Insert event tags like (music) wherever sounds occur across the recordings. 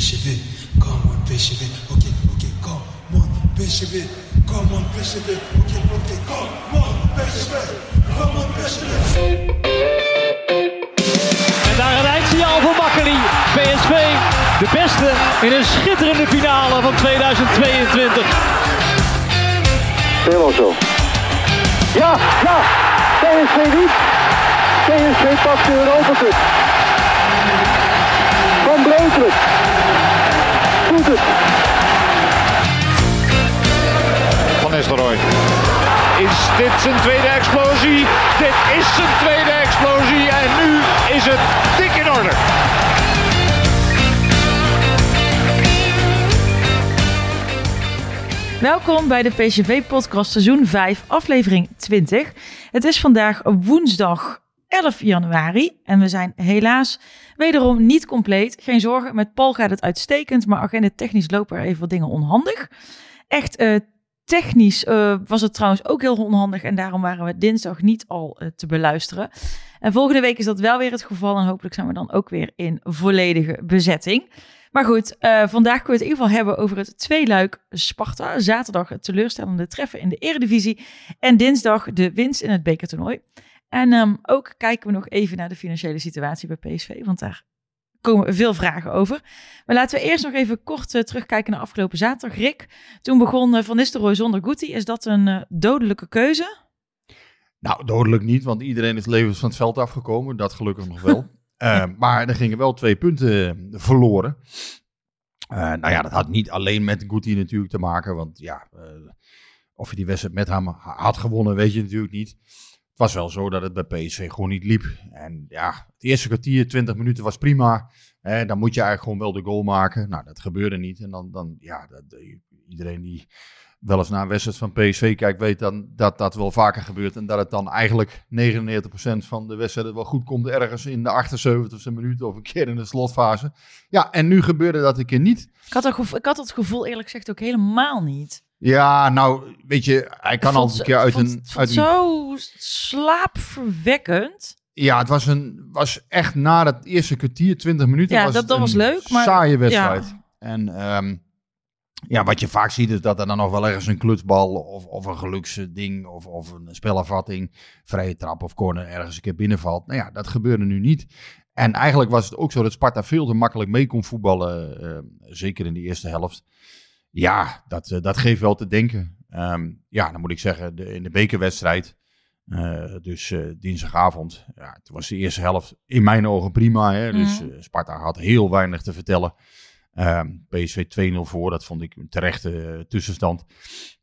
It, come on, it. Okay, okay, come on, it, come on, it. Okay, okay, come on, it, come on, it. En daar een eindsignaal voor Makkeli. PSV, de beste in een schitterende finale van 2022. Helemaal zo. Ja, ja. PSV niet. PSV pakt de Europa Cup. Van Breukelen. Doet het. Van Nistelrooy. Is dit zijn tweede explosie? Dit is zijn tweede explosie en nu is het dik in orde. Welkom bij de PCV-podcast seizoen 5, aflevering 20. Het is vandaag woensdag 11 januari en we zijn helaas wederom niet compleet. Geen zorgen, met Paul gaat het uitstekend, maar agenda technisch lopen er even wat dingen onhandig. Echt eh, technisch eh, was het trouwens ook heel onhandig en daarom waren we dinsdag niet al eh, te beluisteren. En volgende week is dat wel weer het geval en hopelijk zijn we dan ook weer in volledige bezetting. Maar goed, vandaag kunnen we het in ieder geval hebben over het tweeluik Sparta. Zaterdag het teleurstellende treffen in de eredivisie. En dinsdag de winst in het bekertoernooi. En ehm, ook kijken we nog even naar de financiële situatie bij PSV, want daar komen veel vragen over. Maar laten we eerst nog even kort eh, terugkijken naar afgelopen zaterdag. Rick, toen begon eh, Van Nistelrooy zonder Guti. Is dat een eh, dodelijke keuze? Nou, dodelijk niet, want iedereen is levens van het veld afgekomen. Dat gelukkig nog wel. (laughs) Maar er gingen wel twee punten verloren. Nou ja, dat had niet alleen met Guti natuurlijk te maken. Want ja, of je die wedstrijd met hem ha- had gewonnen, weet je natuurlijk niet. Was wel zo dat het bij PSV gewoon niet liep. En ja, het eerste kwartier, 20 minuten was prima. Hè, dan moet je eigenlijk gewoon wel de goal maken. Nou, dat gebeurde niet. En dan, dan ja, dat, eh, iedereen die wel eens naar een wedstrijd van PSV kijkt, weet dan dat dat wel vaker gebeurt. En dat het dan eigenlijk 99% van de wedstrijden wel goed komt ergens in de 78e minuut of een keer in de slotfase. Ja, en nu gebeurde dat een keer niet. Ik had, ik had dat gevoel eerlijk gezegd ook helemaal niet. Ja, nou, weet je, hij kan Ik al vond- een keer uit vond- een... Uit een zo slaapverwekkend. ja, het was, een, was echt na dat eerste kwartier, 20 minuten, Ja, was dat- dat was leuk, maar- saaie wedstrijd. Ja. En ehm, ja, wat je vaak ziet is dat er dan nog wel ergens een klutsbal of, of een geluksding of, of een spelafvatting, vrije trap of corner ergens een keer binnenvalt. Nou ja, dat gebeurde nu niet. En eigenlijk was het ook zo dat Sparta veel te makkelijk mee kon voetballen, eh, zeker in de eerste helft. Ja, dat, eh, dat geeft wel te denken. Ehm, ja, dan moet ik zeggen, de, in de bekerwedstrijd, eh, dus eh, dinsdagavond, ja, het was de eerste helft in mijn ogen prima. Hè? Dus Mhm. eh, Sparta had heel weinig te vertellen. Ehm, PSV 2-0 voor, dat vond ik een terechte tussenstand.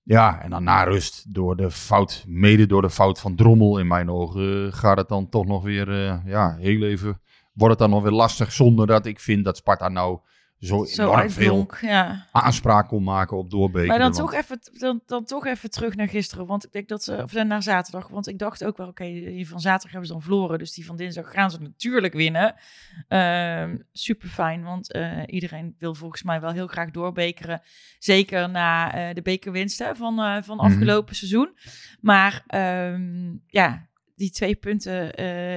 Ja, en dan na rust, door de fout, mede door de fout van Drommel in mijn ogen, gaat het dan toch nog weer, ja, heel even, wordt het dan nog weer lastig. Zonder dat ik vind dat Sparta nou zo, Zo enorm veel ja. aanspraak kon maken op doorbekeren. Maar dan want- toch, even, dan, dan toch even terug naar gisteren. Want ik denk dat ze, of naar zaterdag. Want ik dacht ook wel, oké, die van zaterdag hebben ze dan verloren. Dus die van dinsdag gaan ze natuurlijk winnen. super fijn, want eh, iedereen wil volgens mij wel heel graag doorbekeren. Zeker na eh, de bekerwinst hè, van, eh, van Mhm. afgelopen seizoen. Maar ehm, ja, die twee punten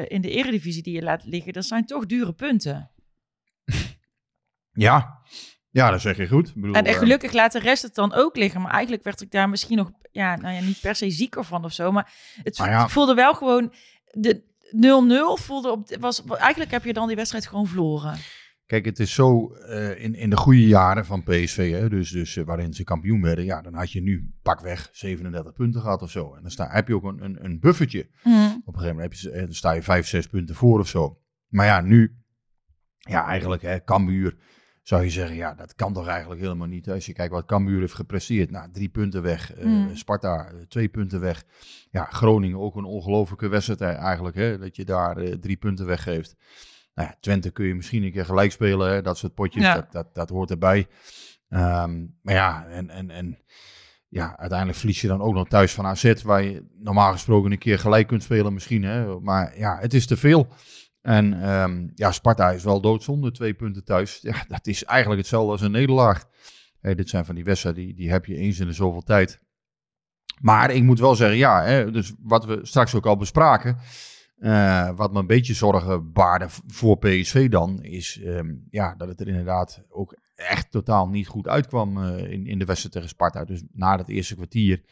in de eredivisie die je laat liggen, dat zijn toch dure punten. Ja. ja, dat zeg je goed. Ik bedoel, En, en eh, gelukkig laat de rest het dan ook liggen. Maar eigenlijk werd ik daar misschien nog, ja, nou ja, niet per se zieker van of zo. Maar het Nou ja. voelde wel gewoon, de 0-0 voelde op, was, eigenlijk heb je dan die wedstrijd gewoon verloren. Kijk, het is zo eh, in, in de goede jaren van PSV, hè, dus, dus eh, waarin ze kampioen werden, ja, dan had je nu pakweg 37 punten gehad of zo. En dan sta, heb je ook een, een, een buffertje. Op een gegeven moment heb je, dan sta je 5, 6 punten voor of zo. Maar ja, nu, ja, eigenlijk, hè, Cambuur, zou je zeggen, ja, dat kan toch eigenlijk helemaal niet. Als je kijkt wat Cambuur heeft gepresteerd, nou, drie punten weg. eh, Mm. Sparta, eh, twee punten weg. Ja, Groningen ook een ongelofelijke wedstrijd eigenlijk, hè, dat je daar eh, drie punten weggeeft. Nou ja, Twente kun je misschien een keer gelijk spelen. Hè? Dat soort potjes, Ja. dat, dat, dat hoort erbij. Ehm, maar ja, en, en, en ja, uiteindelijk verlies je dan ook nog thuis van AZ, waar je normaal gesproken een keer gelijk kunt spelen misschien. Hè? Maar ja, het is te veel. En ehm, ja, Sparta is wel doodzonde, twee punten thuis. Ja, (laughs) dat is eigenlijk hetzelfde als een nederlaag. Dit zijn van die wedstrijden, die, die heb je eens in de zoveel tijd. Maar ik moet wel zeggen, ja, hè, dus wat we straks ook al bespraken, eh, wat me een beetje zorgen baarde voor PSV dan, is ehm, ja, dat het er inderdaad ook echt totaal niet goed uitkwam eh, in, in de wedstrijd tegen Sparta. Dus na dat eerste kwartier,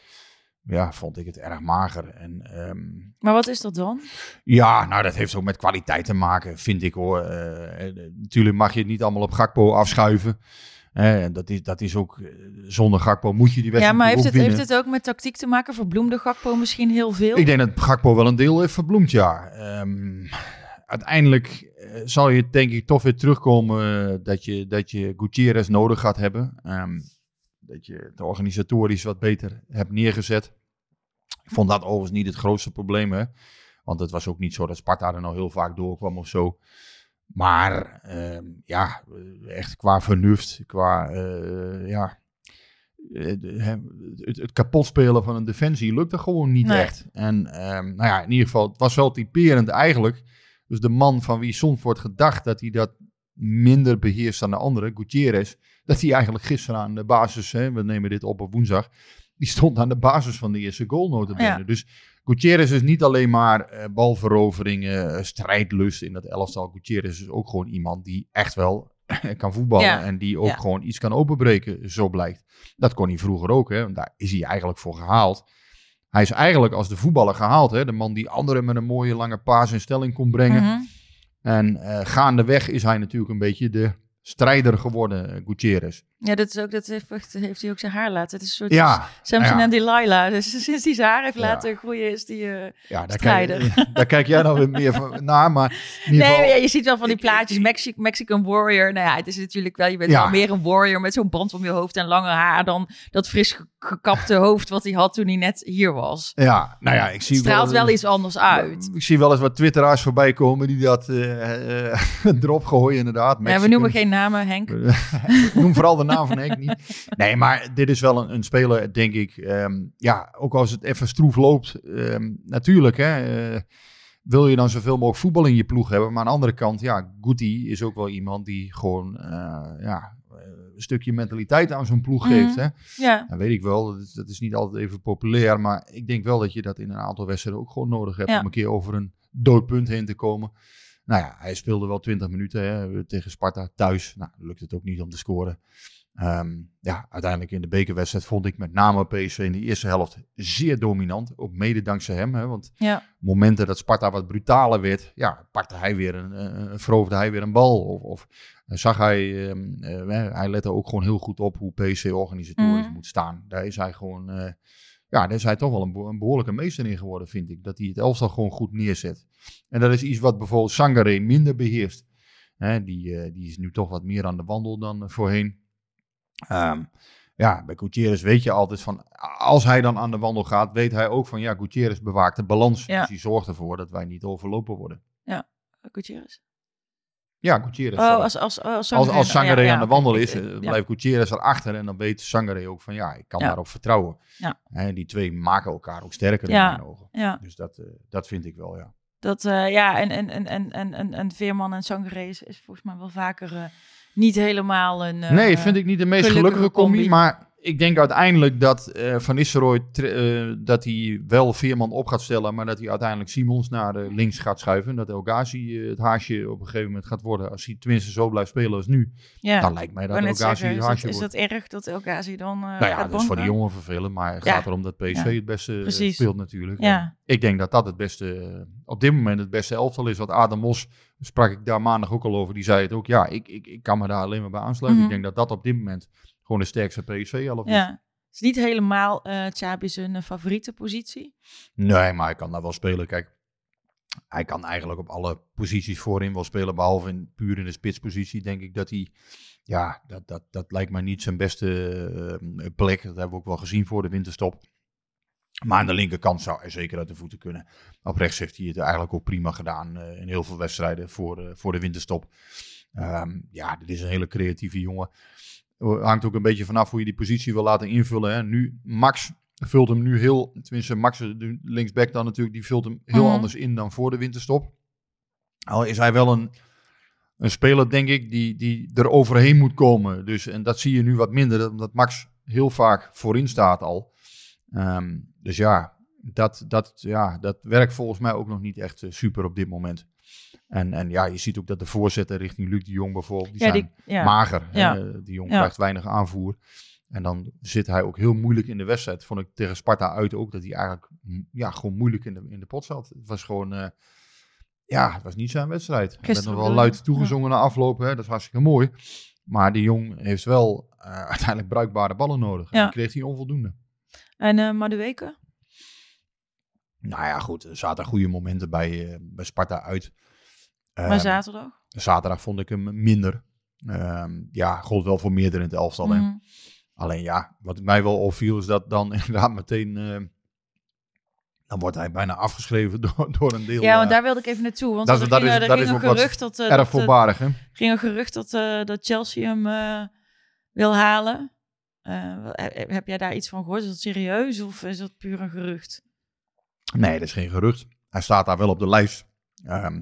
ja, vond ik het erg mager. En ehm, Maar wat is dat dan? ja, nou dat heeft ook met kwaliteit te maken, vind ik hoor. Eh, eh, natuurlijk mag je het niet allemaal op Gakpo afschuiven. Eh, dat, is, dat is ook, eh, zonder Gakpo moet je die Ja, wedstrijd maar heeft het, winnen. heeft het ook met tactiek te maken? Verbloemde Gakpo misschien heel veel? Ik denk dat Gakpo wel een deel heeft verbloemd, ja. Ehm, uiteindelijk zal je denk ik toch weer terugkomen dat, je, dat je Gutierrez nodig gaat hebben. Ehm, dat je het organisatorisch wat beter hebt neergezet. Ik vond dat overigens niet het grootste probleem, hè. Want het was ook niet zo dat Sparta er nou heel vaak doorkwam of zo. Maar ehm, ja, eh, echt qua vernuft, qua eh, ja, het, het kapot spelen van een defensie lukte gewoon niet Nee. echt. En ehm, nou ja, in ieder geval, het was wel typerend eigenlijk. Dus de man van wie soms wordt gedacht dat hij dat minder beheerst dan de andere, Gutierrez, dat hij eigenlijk gisteren aan de basis, hè, we nemen dit op op woensdag, die stond aan de basis van de eerste goal notabene. Ja. Dus Gutierrez is niet alleen maar eh, balveroveringen, eh, strijdlust in dat elftal. Gutierrez is ook gewoon iemand die echt wel (laughs) kan voetballen Ja. en die ook Ja. gewoon iets kan openbreken, zo blijkt. Dat kon hij vroeger ook, hè. want daar is hij eigenlijk voor gehaald. Hij is eigenlijk als de voetballer gehaald, hè. de man die anderen met een mooie lange paas in stelling kon brengen. Mhm. En eh, gaandeweg is hij natuurlijk een beetje de strijder geworden, Gutierrez. Ja, dat, is ook, dat heeft, heeft hij ook zijn haar laten. Het is een soort Ja, Samson ja. en Delilah. Dus (laughs) sinds hij zijn haar heeft Ja. laten groeien, is die... eh, ja daar, Strijder. (laughs) kijk, daar kijk jij nou weer meer van (laughs) naar, maar in ieder Nee, geval... ja, je ziet wel van die plaatjes. Mexi- Mexican Warrior. Nou ja, het is natuurlijk wel... Je bent Ja. wel meer een warrior met zo'n band om je hoofd en lange haar... dan dat fris ge- gekapte hoofd wat hij had toen hij net hier was. Ja, nou ja, ik zie Het straalt wel iets anders uit. Ik zie wel eens wat twitteraars voorbij komen die dat eh, eh, erop gooien inderdaad. Ja, we noemen geen namen, Henk. Noem vooral de naam van Henk niet. Nee, maar dit is wel een, een speler, denk ik. ehm, ja, ook als het even stroef loopt. ehm, natuurlijk, hè. eh, wil je dan zoveel mogelijk voetbal in je ploeg hebben. Maar aan de andere kant, ja, Guti is ook wel iemand die gewoon eh, ja, eh, een stukje mentaliteit aan zo'n ploeg Mhm. geeft. Hè? Ja, Dat weet ik wel, dat is, dat is niet altijd even populair. Maar ik denk wel dat je dat in een aantal wedstrijden ook gewoon nodig hebt. Ja. Om een keer over een dood punt heen te komen. Nou ja, hij speelde wel 20 minuten hè, tegen Sparta thuis. Nou, lukt het ook niet om te scoren. Ehm, ja, uiteindelijk in de bekerwedstrijd vond ik met name PSV in de eerste helft zeer dominant. Ook mede dankzij hem. Hè, want ja. momenten dat Sparta wat brutaler werd, ja, pakte hij weer een, eh, veroverde hij weer een bal. Of, of eh, zag hij, ehm, eh, hij lette ook gewoon heel goed op hoe PSV organisatorisch Mhm. moet staan. Daar is hij gewoon, eh, ja, daar is hij toch wel een, beho- een behoorlijke meester in geworden, vind ik. Dat hij het elftal gewoon goed neerzet. En dat is iets wat bijvoorbeeld Sangare minder beheerst. Hè, die, die is nu toch wat meer aan de wandel dan voorheen. Ehm, ja, bij Gutierrez weet je altijd van, als hij dan aan de wandel gaat, weet hij ook van, ja, Gutierrez bewaakt de balans. Ja. Dus die zorgt ervoor dat wij niet overlopen worden. Gutierrez. Ja, Gutierrez. Oh, als, als, als, als, ja, ja, aan de wandel is, ik- eh, ja. blijft Gutierrez erachter en dan weet Sangare ook van, ja, ik kan Ja. daarop vertrouwen. Ja. Die twee maken elkaar ook sterker Ja. in mijn ogen. Ja, Dus dat, eh, dat vind ik wel, ja. dat, eh, ja en, en, en, en, en, en, Veerman en Sangare is, is volgens mij wel vaker eh, niet helemaal een... eh, nee, vind ik niet de meest gelukkige gelukkige combi. combi. Maar ik denk uiteindelijk dat eh, Van Nistelrooy eh, dat hij wel Veerman op gaat stellen, maar dat hij uiteindelijk Simons naar links gaat schuiven. En dat El Ghazi het haasje op een gegeven moment gaat worden. Als hij tenminste zo blijft spelen als nu, Ja, dan lijkt mij dat El Ghazi het is, haasje dat, is wordt. dat erg dat El Ghazi dan Nou ja, dat is voor de jongen vervelend, maar het Ja. gaat erom dat PSV Ja. het beste speelt natuurlijk. Ja. Ik denk dat dat het beste, op dit moment het beste elftal is. Wat Adam Mos, sprak ik daar maandag ook al over, die zei het ook. Ja, ik, ik, ik kan me daar alleen maar bij aansluiten. Mhm. Ik denk dat dat op dit moment gewoon de sterkste PSV-elf is. Ja. Het is niet helemaal eh Xabi zijn favoriete positie. Nee, maar hij kan daar wel spelen. Kijk, hij kan eigenlijk op alle posities voorin wel spelen, behalve in, puur in de spitspositie. Denk ik dat hij, ja, dat, dat, dat lijkt mij niet zijn beste eh, plek. Dat hebben we ook wel gezien voor de winterstop. Maar aan de linkerkant zou hij zeker uit de voeten kunnen. Op rechts heeft hij het eigenlijk ook prima gedaan eh, in heel veel wedstrijden voor, eh, voor de winterstop. Ehm, ja, dit is een hele creatieve jongen. Eh, Hangt ook een beetje vanaf hoe je die positie wil laten invullen. Hè. Nu, Max vult hem nu heel, tenminste Max, de linksback dan natuurlijk, die vult hem heel Mhm. anders in dan voor de winterstop. Al is hij wel een, een speler, denk ik, die, die er overheen moet komen. Dus, en dat zie je nu wat minder, omdat Max heel vaak voorin staat al. Ehm, dus ja dat, dat, ja, dat werkt volgens mij ook nog niet echt eh, super op dit moment. En, en ja, je ziet ook dat de voorzetten richting Luc de Jong bijvoorbeeld, die Ja, zijn die, ja. mager. Ja. Die Jong krijgt weinig aanvoer. En dan zit hij ook heel moeilijk in de wedstrijd. Vond ik tegen Sparta uit ook, dat hij eigenlijk ja, gewoon moeilijk in de, in de pot zat. Het was gewoon, eh, ja, het was niet zijn wedstrijd. Werd Gisteren nog wel luid toegezongen na afloop, hè, dat is hartstikke mooi. Maar die Jong heeft wel eh, uiteindelijk bruikbare ballen nodig. En die kreeg hij onvoldoende. En Madueke? Nou ja, goed, er zaten goede momenten bij, eh, bij Sparta uit. Maar Ehm, zaterdag? Zaterdag vond ik hem minder. Ehm, ja, gold wel voor meerdere in het elftal. Mhm. Alleen ja, wat mij wel opviel is dat dan (laughs) inderdaad meteen... eh, dan wordt hij bijna afgeschreven (laughs) door, door een deel. Ja, want daar wilde ik even naartoe. Want dat er dat ging, is- er dat ging is een gerucht dat, erg voorbarig, hè? ging een gerucht dat, dat Chelsea hem wil halen. Eh, heb, jij daar iets van gehoord? Is dat serieus of is dat puur een gerucht? Nee, dat is geen gerucht. Hij staat daar wel op de lijst. Ehm,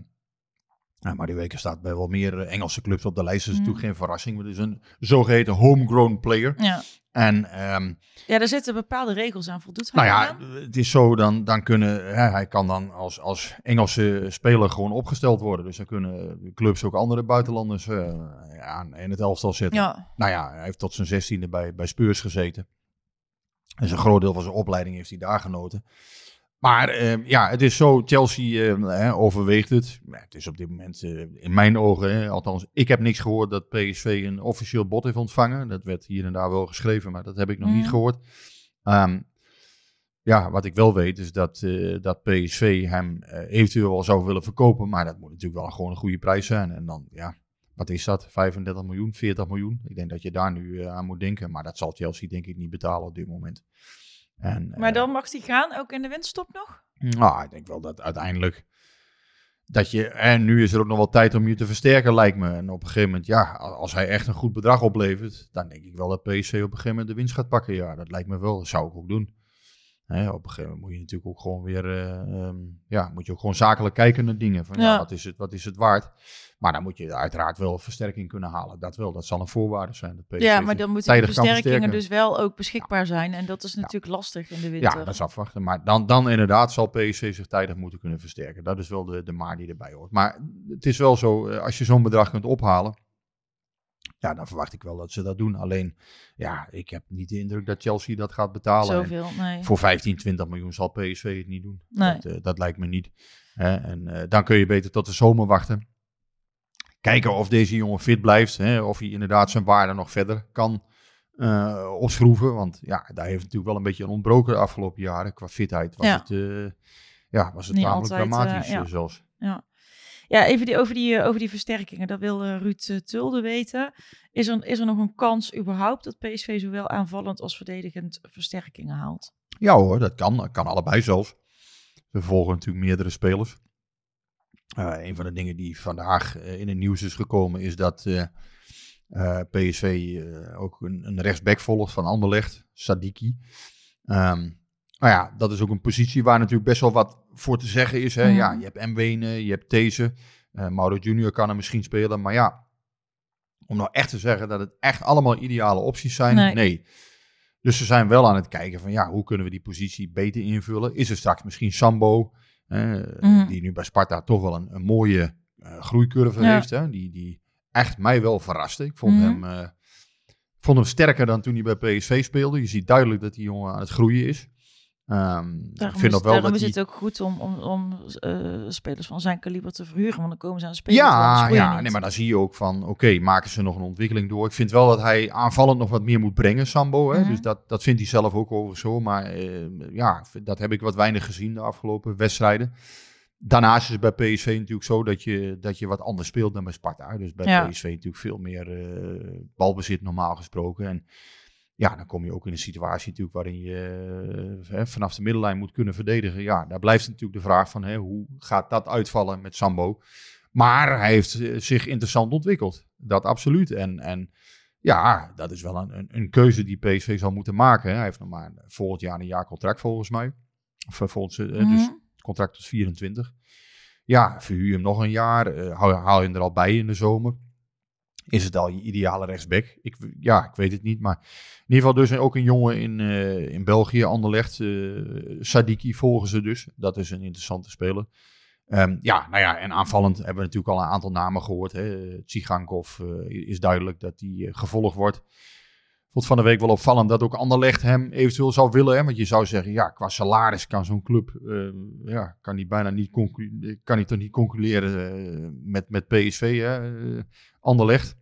ja, maar die weken staat bij wel meer eh, Engelse clubs op de lijst. Is Mm. natuurlijk geen verrassing. Het is een zogeheten homegrown player. Ja. En ehm, ja, daar zitten bepaalde regels aan. Voldoet hij Nou ja, het is zo, dan, dan kunnen, hè, hij kan dan als, als Engelse speler gewoon opgesteld worden. Dus dan kunnen clubs ook andere buitenlanders eh, aan in het elftal zetten. Ja, Nou ja, hij heeft tot zijn zestiende bij, bij Spurs gezeten. Dus een groot deel van zijn opleiding heeft hij daar genoten. Maar eh, ja, het is zo, Chelsea hè, overweegt het. Maar het is op dit moment eh, in mijn ogen, althans, ik heb niks gehoord dat PSV een officieel bod heeft ontvangen. Dat werd hier en daar wel geschreven, maar dat heb ik nog niet Mhm. gehoord. Ehm, ja, wat ik wel weet is dat, eh, dat PSV hem eh, eventueel wel zou willen verkopen. Maar dat moet natuurlijk wel gewoon een goede prijs zijn. En dan, ja, wat is dat? 35 miljoen, 40 miljoen? Ik denk dat je daar nu aan moet denken. Maar dat zal Chelsea denk ik niet betalen op dit moment. En, maar eh, dan mag hij gaan, ook in de winststop nog? nou, ik denk wel dat uiteindelijk dat je, en nu is er ook nog wel tijd om je te versterken, lijkt me. En op een gegeven moment, ja, als hij echt een goed bedrag oplevert, dan denk ik wel dat PSV op een gegeven moment de winst gaat pakken. Ja, dat lijkt me wel. Dat zou ik ook doen. Hè, op een gegeven moment moet je natuurlijk ook gewoon weer, eh, ehm, ja, moet je ook gewoon zakelijk kijken naar dingen. Van, ja. Ja. wat, is het, wat is het waard? Maar dan moet je uiteraard wel versterking kunnen halen. Dat wel, dat zal een voorwaarde zijn. Dat Ja, maar dan moeten kan versterkingen dus wel ook beschikbaar zijn. En dat is natuurlijk lastig in de winter. Ja, dat is afwachten. Maar dan, dan inderdaad zal PSV zich tijdig moeten kunnen versterken. Dat is wel de, de maar die erbij hoort. Maar het is wel zo, eh, als je zo'n bedrag kunt ophalen, ja, dan verwacht ik wel dat ze dat doen. Alleen, ja, ik heb niet de indruk dat Chelsea dat gaat betalen. En Zoveel, nee. voor 15, 20 miljoen zal PSV het niet doen. Nee. Dat, eh, dat lijkt me niet. Hè? En eh, dan kun je beter tot de zomer wachten. Kijken of deze jongen fit blijft. Hè? Of hij inderdaad zijn waarde nog verder kan eh, opschroeven. Want ja, daar heeft natuurlijk wel een beetje een ontbroken de afgelopen jaren. Qua fitheid was Ja. het, ja, was het Niet tamelijk altijd, eh, dramatisch ja. zelfs. Ja, even die, over, die, eh, over die versterkingen. Dat wil eh, Ruud eh, Tulde weten. Is er, is er nog een kans überhaupt dat PSV zowel aanvallend als verdedigend versterkingen haalt? Ja hoor, dat kan. Dat kan allebei zelfs. We volgen natuurlijk meerdere spelers. Eh, een van de dingen die vandaag in het nieuws is gekomen is dat PSV ook een, een rechtsback volgt van Anderlecht, Sadiki. Ehm, nou ja, dat is ook een positie waar natuurlijk best wel wat voor te zeggen is. Hè? Mhm. Ja, je hebt Mwene, je hebt These. eh Mauro Junior kan er misschien spelen, maar ja, om nou echt te zeggen dat het echt allemaal ideale opties zijn, Nee. nee. Dus ze zijn wel aan het kijken van ja, hoe kunnen we die positie beter invullen? Is er straks misschien Sambo, Mhm. die nu bij Sparta toch wel een, een mooie eh, groeicurve Ja. heeft, hè? Die, die echt mij wel verraste. Ik vond, Mhm. hem, eh, ik vond hem sterker dan toen hij bij PSV speelde. Je ziet duidelijk dat die jongen aan het groeien is. Ik Daarom, vind is, wel daarom is hij... het ook goed om, om, om eh, spelers van zijn kaliber te verhuren. Want dan komen ze aan terwijl Ja, ja niet. nee, maar dan zie je ook van, oké, maken ze nog een ontwikkeling door. Ik vind wel dat hij aanvallend nog wat meer moet brengen, Sambo. Hè? Mhm. Dus dat, dat vindt hij zelf ook over zo. Maar eh, ja, dat heb ik wat weinig gezien de afgelopen wedstrijden. Daarnaast is het bij PSV natuurlijk zo dat je, dat je wat anders speelt dan bij Sparta. Dus bij Ja. PSV natuurlijk veel meer eh, balbezit normaal gesproken. En Ja, dan kom je ook in een situatie natuurlijk waarin je eh, hè, vanaf de middenlijn moet kunnen verdedigen. Ja, daar blijft natuurlijk de vraag van hè, hoe gaat dat uitvallen met Sambo. Maar hij heeft eh, zich interessant ontwikkeld. Dat absoluut. En, en ja, dat is wel een, een, een keuze die PSV zal moeten maken. Hè. Hij heeft nog maar volgend jaar een jaar contract volgens mij. Of eh, volgens, dus Mhm. contract tot 24. Ja, verhuur je hem nog een jaar. haal, haal je hem er al bij in de zomer. Is het al je ideale rechtsback? Ik, ja, ik weet het niet. Maar in ieder geval dus ook een jongen in, eh, in België, Anderlecht. eh Sadiki volgen ze dus. Dat is een interessante speler. Ehm, ja, nou ja, en aanvallend hebben we natuurlijk al een aantal namen gehoord. Tsigankov eh, is duidelijk dat die gevolgd wordt. Vond van de week wel opvallend dat ook Anderlecht hem eventueel zou willen. Hè? Want je zou zeggen, ja, qua salaris kan zo'n club, ja, kan die bijna niet, kan die toch niet concurreren met, met PSV, hè? Eh, Anderlecht.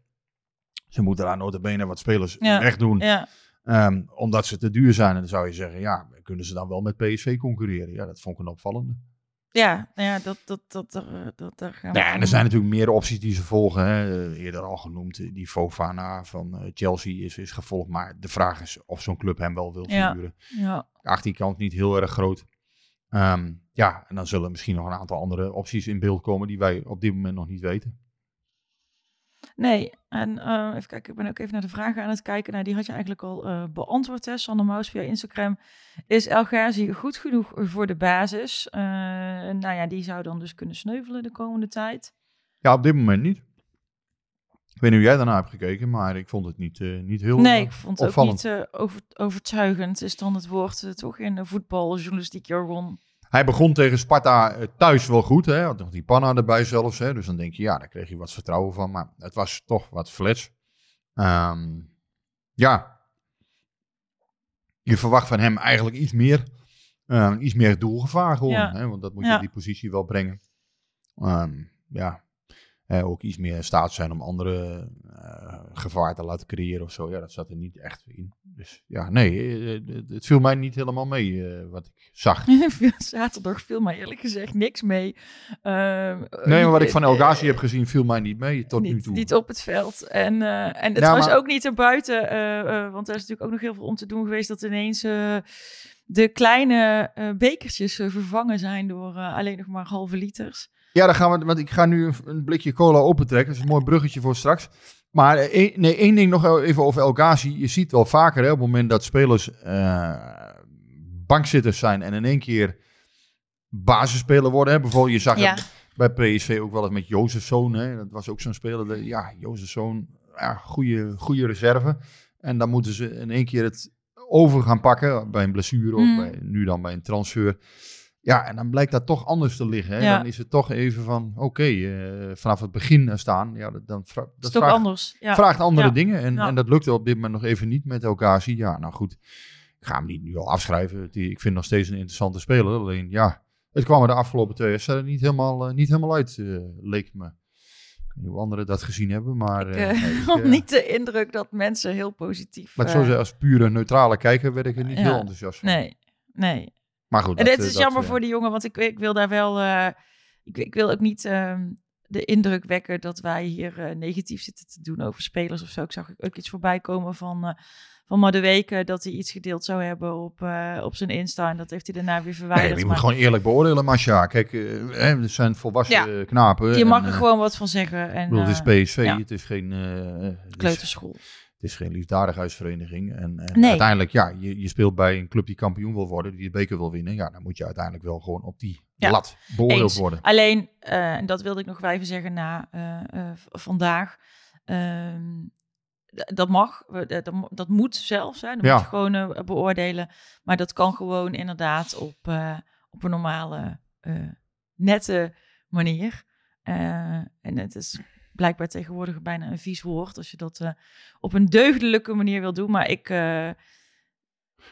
Ze moeten daar notabene wat spelers Ja, wegdoen, Ja, ehm, omdat ze te duur zijn. En dan zou je zeggen, ja, kunnen ze dan wel met PSV concurreren? Ja, dat vond ik een opvallende. ja, ja dat, dat, dat, dat, daar gaan we Ja, en er zijn natuurlijk meer opties die ze volgen. Hè. Eerder al genoemd, eh, die Fofana van eh, Chelsea is, is gevolgd. Maar de vraag is of zo'n club hem wel wil Ja. verhuren. Ja, Acht die kant niet heel erg groot. Ehm, ja, en dan zullen misschien nog een aantal andere opties in beeld komen die wij op dit moment nog niet weten. Nee. En eh, even kijken, ik ben ook even naar de vragen aan het kijken. Nou, die had je eigenlijk al eh, beantwoord, hè. Sander Maus via Instagram. Is El Ghazi goed genoeg voor de basis? Eh, nou ja, die zou dan dus kunnen sneuvelen de komende tijd. Ja, op dit moment niet. Ik weet niet hoe jij daarna hebt gekeken, maar ik vond het niet, niet heel Nee, ik vond het ook niet over, overtuigend, is dan het woord toch in de voetbaljournalistiek jargon. Hij begon tegen Sparta eh, thuis wel goed. Hè? Had nog die panna erbij zelfs. Hè? Dus dan denk je, ja, daar kreeg je wat vertrouwen van. Maar het was toch wat flats. Ehm, ja. Je verwacht van hem eigenlijk iets meer. eh, iets meer doelgevaar gewoon. Ja. Hè? Want dat moet je Ja. op die positie wel brengen. Ehm, ja. Eh, ook iets meer in staat zijn om andere eh, gevaar te laten creëren of zo. Ja, dat zat er niet echt in. Dus ja, nee, eh, het- het viel mij niet helemaal mee eh, wat ik zag. (laughs) Zaterdag viel mij eerlijk gezegd niks mee. Ehm, Nee, maar wat ik eh, van El Ghazi eh, heb gezien, viel mij niet mee tot nu niet, toe. niet op het veld. En, eh, en het was maar- ook niet erbuiten, eh eh want er is natuurlijk ook nog heel veel om te doen geweest dat ineens eh, de kleine eh, bekertjes eh, vervangen zijn door eh, alleen nog maar halve liters. Ja, dan gaan we, want ik ga nu een, blikje cola opentrekken. Dat is een mooi bruggetje voor straks. Maar eh, één- nee, één ding nog even over El Ghazi. Je ziet wel vaker hè, op het moment dat spelers eh, bankzitters zijn en in één keer basisspeler worden. Hè. Bijvoorbeeld, je zag Ja. het bij PSV ook wel eens met Jozefzoon. Hè. Dat was ook zo'n speler. Ja, Jozefzoon, ja, goede, goede reserve. En dan moeten ze in één keer het over gaan pakken bij een blessure of Mm. bij, nu dan bij een transfer. Ja, en dan blijkt dat toch anders te liggen. Hè? Ja. Dan is het toch even van, oké, eh, vanaf het begin staan. Ja, dat, dan vra- Dat vraagt, anders. Ja. vraagt andere Ja. dingen. En, en dat lukte op dit moment nog even niet met elkaar. Ja, nou goed. Ik ga hem niet nu al afschrijven. Ik vind nog steeds een interessante speler. Alleen, ja, het kwam er de afgelopen twee wedstrijden niet helemaal, eh, niet helemaal uit, eh, leek me. Ik weet niet hoe anderen dat gezien hebben, maar... Ik had (laughs) niet de indruk dat mensen heel positief... maar ik eh, zo zeggen, als pure neutrale kijker werd ik er niet heel enthousiast van. Nee, nee. Maar goed. En dat, dit eh, is dat, jammer eh, voor die jongen, want ik, ik wil daar wel. eh, ik, ik wil ook niet ehm, de indruk wekken dat wij hier negatief zitten te doen over spelers of zo. Ik zag ook iets voorbij komen van, van Madueke dat hij iets gedeeld zou hebben op, op zijn Insta. En dat heeft hij daarna weer Nee, verwijderd. maar je maar moet gewoon eerlijk beoordelen, Masha. Kijk, hè, het zijn volwassen knapen. je mag en, er gewoon wat van zeggen. En, bedoel, het is PSV, ja. het is geen, is, kleuterschool. Is geen liefdadigheidsvereniging. En, en Nee. uiteindelijk, ja, je, je speelt bij een club die kampioen wil worden, die de beker wil winnen. Ja, dan moet je uiteindelijk wel gewoon op die Ja. lat beoordeeld Eens. worden. Alleen, eh, en dat wilde ik nog wel even zeggen na eh, eh, vandaag. ehm, dat mag, dat, dat mo- dat moet zelf zijn. Dat Ja. moet je gewoon beoordelen. Maar dat kan gewoon inderdaad op, op een normale, nette manier. En het is blijkbaar tegenwoordig bijna een vies woord als je dat eh, op een deugdelijke manier wil doen. Maar ik, eh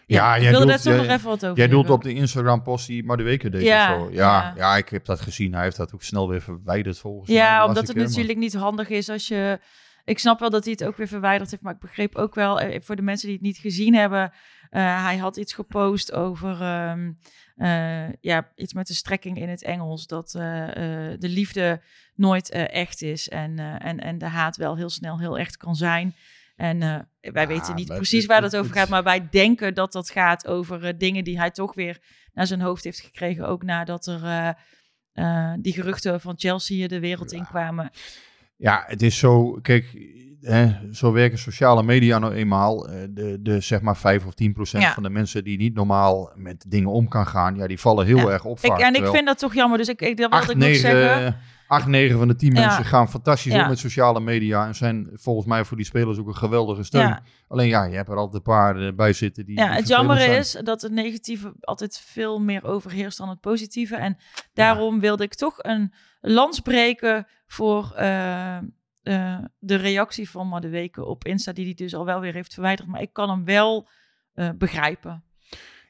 Ja, ik jij wilde toch jij- nog even wat over Jij doelt op de Instagram-post die maar de weken deed Ja, of zo. Ja, ja. ja. ik heb dat gezien. Hij heeft dat ook snel weer verwijderd volgens mij. Ja, omdat ik, het maar- natuurlijk niet handig is als je. Ik snap wel dat hij het ook weer verwijderd heeft, maar ik begreep ook wel eh, voor de mensen die het niet gezien hebben. Eh, hij had iets gepost over ehm, eh, ja, iets met de strekking in het Engels. Dat eh, de liefde nooit echt is en, en, en de haat wel heel snel heel echt kan zijn. En wij Ja, weten niet precies het- waar dat over gaat, maar wij denken dat dat gaat over dingen die hij toch weer naar zijn hoofd heeft gekregen. Ook nadat er die geruchten van Chelsea de wereld in kwamen. Ja, het is zo, kijk, zo werken sociale media nou eenmaal. Eh, De, de zeg maar 5 of 10 procent Ja. van de mensen die niet normaal met dingen om kan gaan, ja, die vallen heel Ja. erg op. Ik, en ik vind dat toch jammer, dus ik, ik dat wilde acht, ik nog negen, zeggen. acht, negen van de 10 Ja. mensen gaan fantastisch om met sociale media en zijn volgens mij voor die spelers ook een geweldige steun. Alleen ja, je hebt er altijd een paar eh, bij zitten die. Ja, die het jammer zijn. is dat het negatieve altijd veel meer overheerst dan het positieve. En daarom wilde ik toch een lans breken voor eh, eh, de reactie van Madueke op Insta, die hij dus al wel weer heeft verwijderd. Maar ik kan hem wel eh, begrijpen.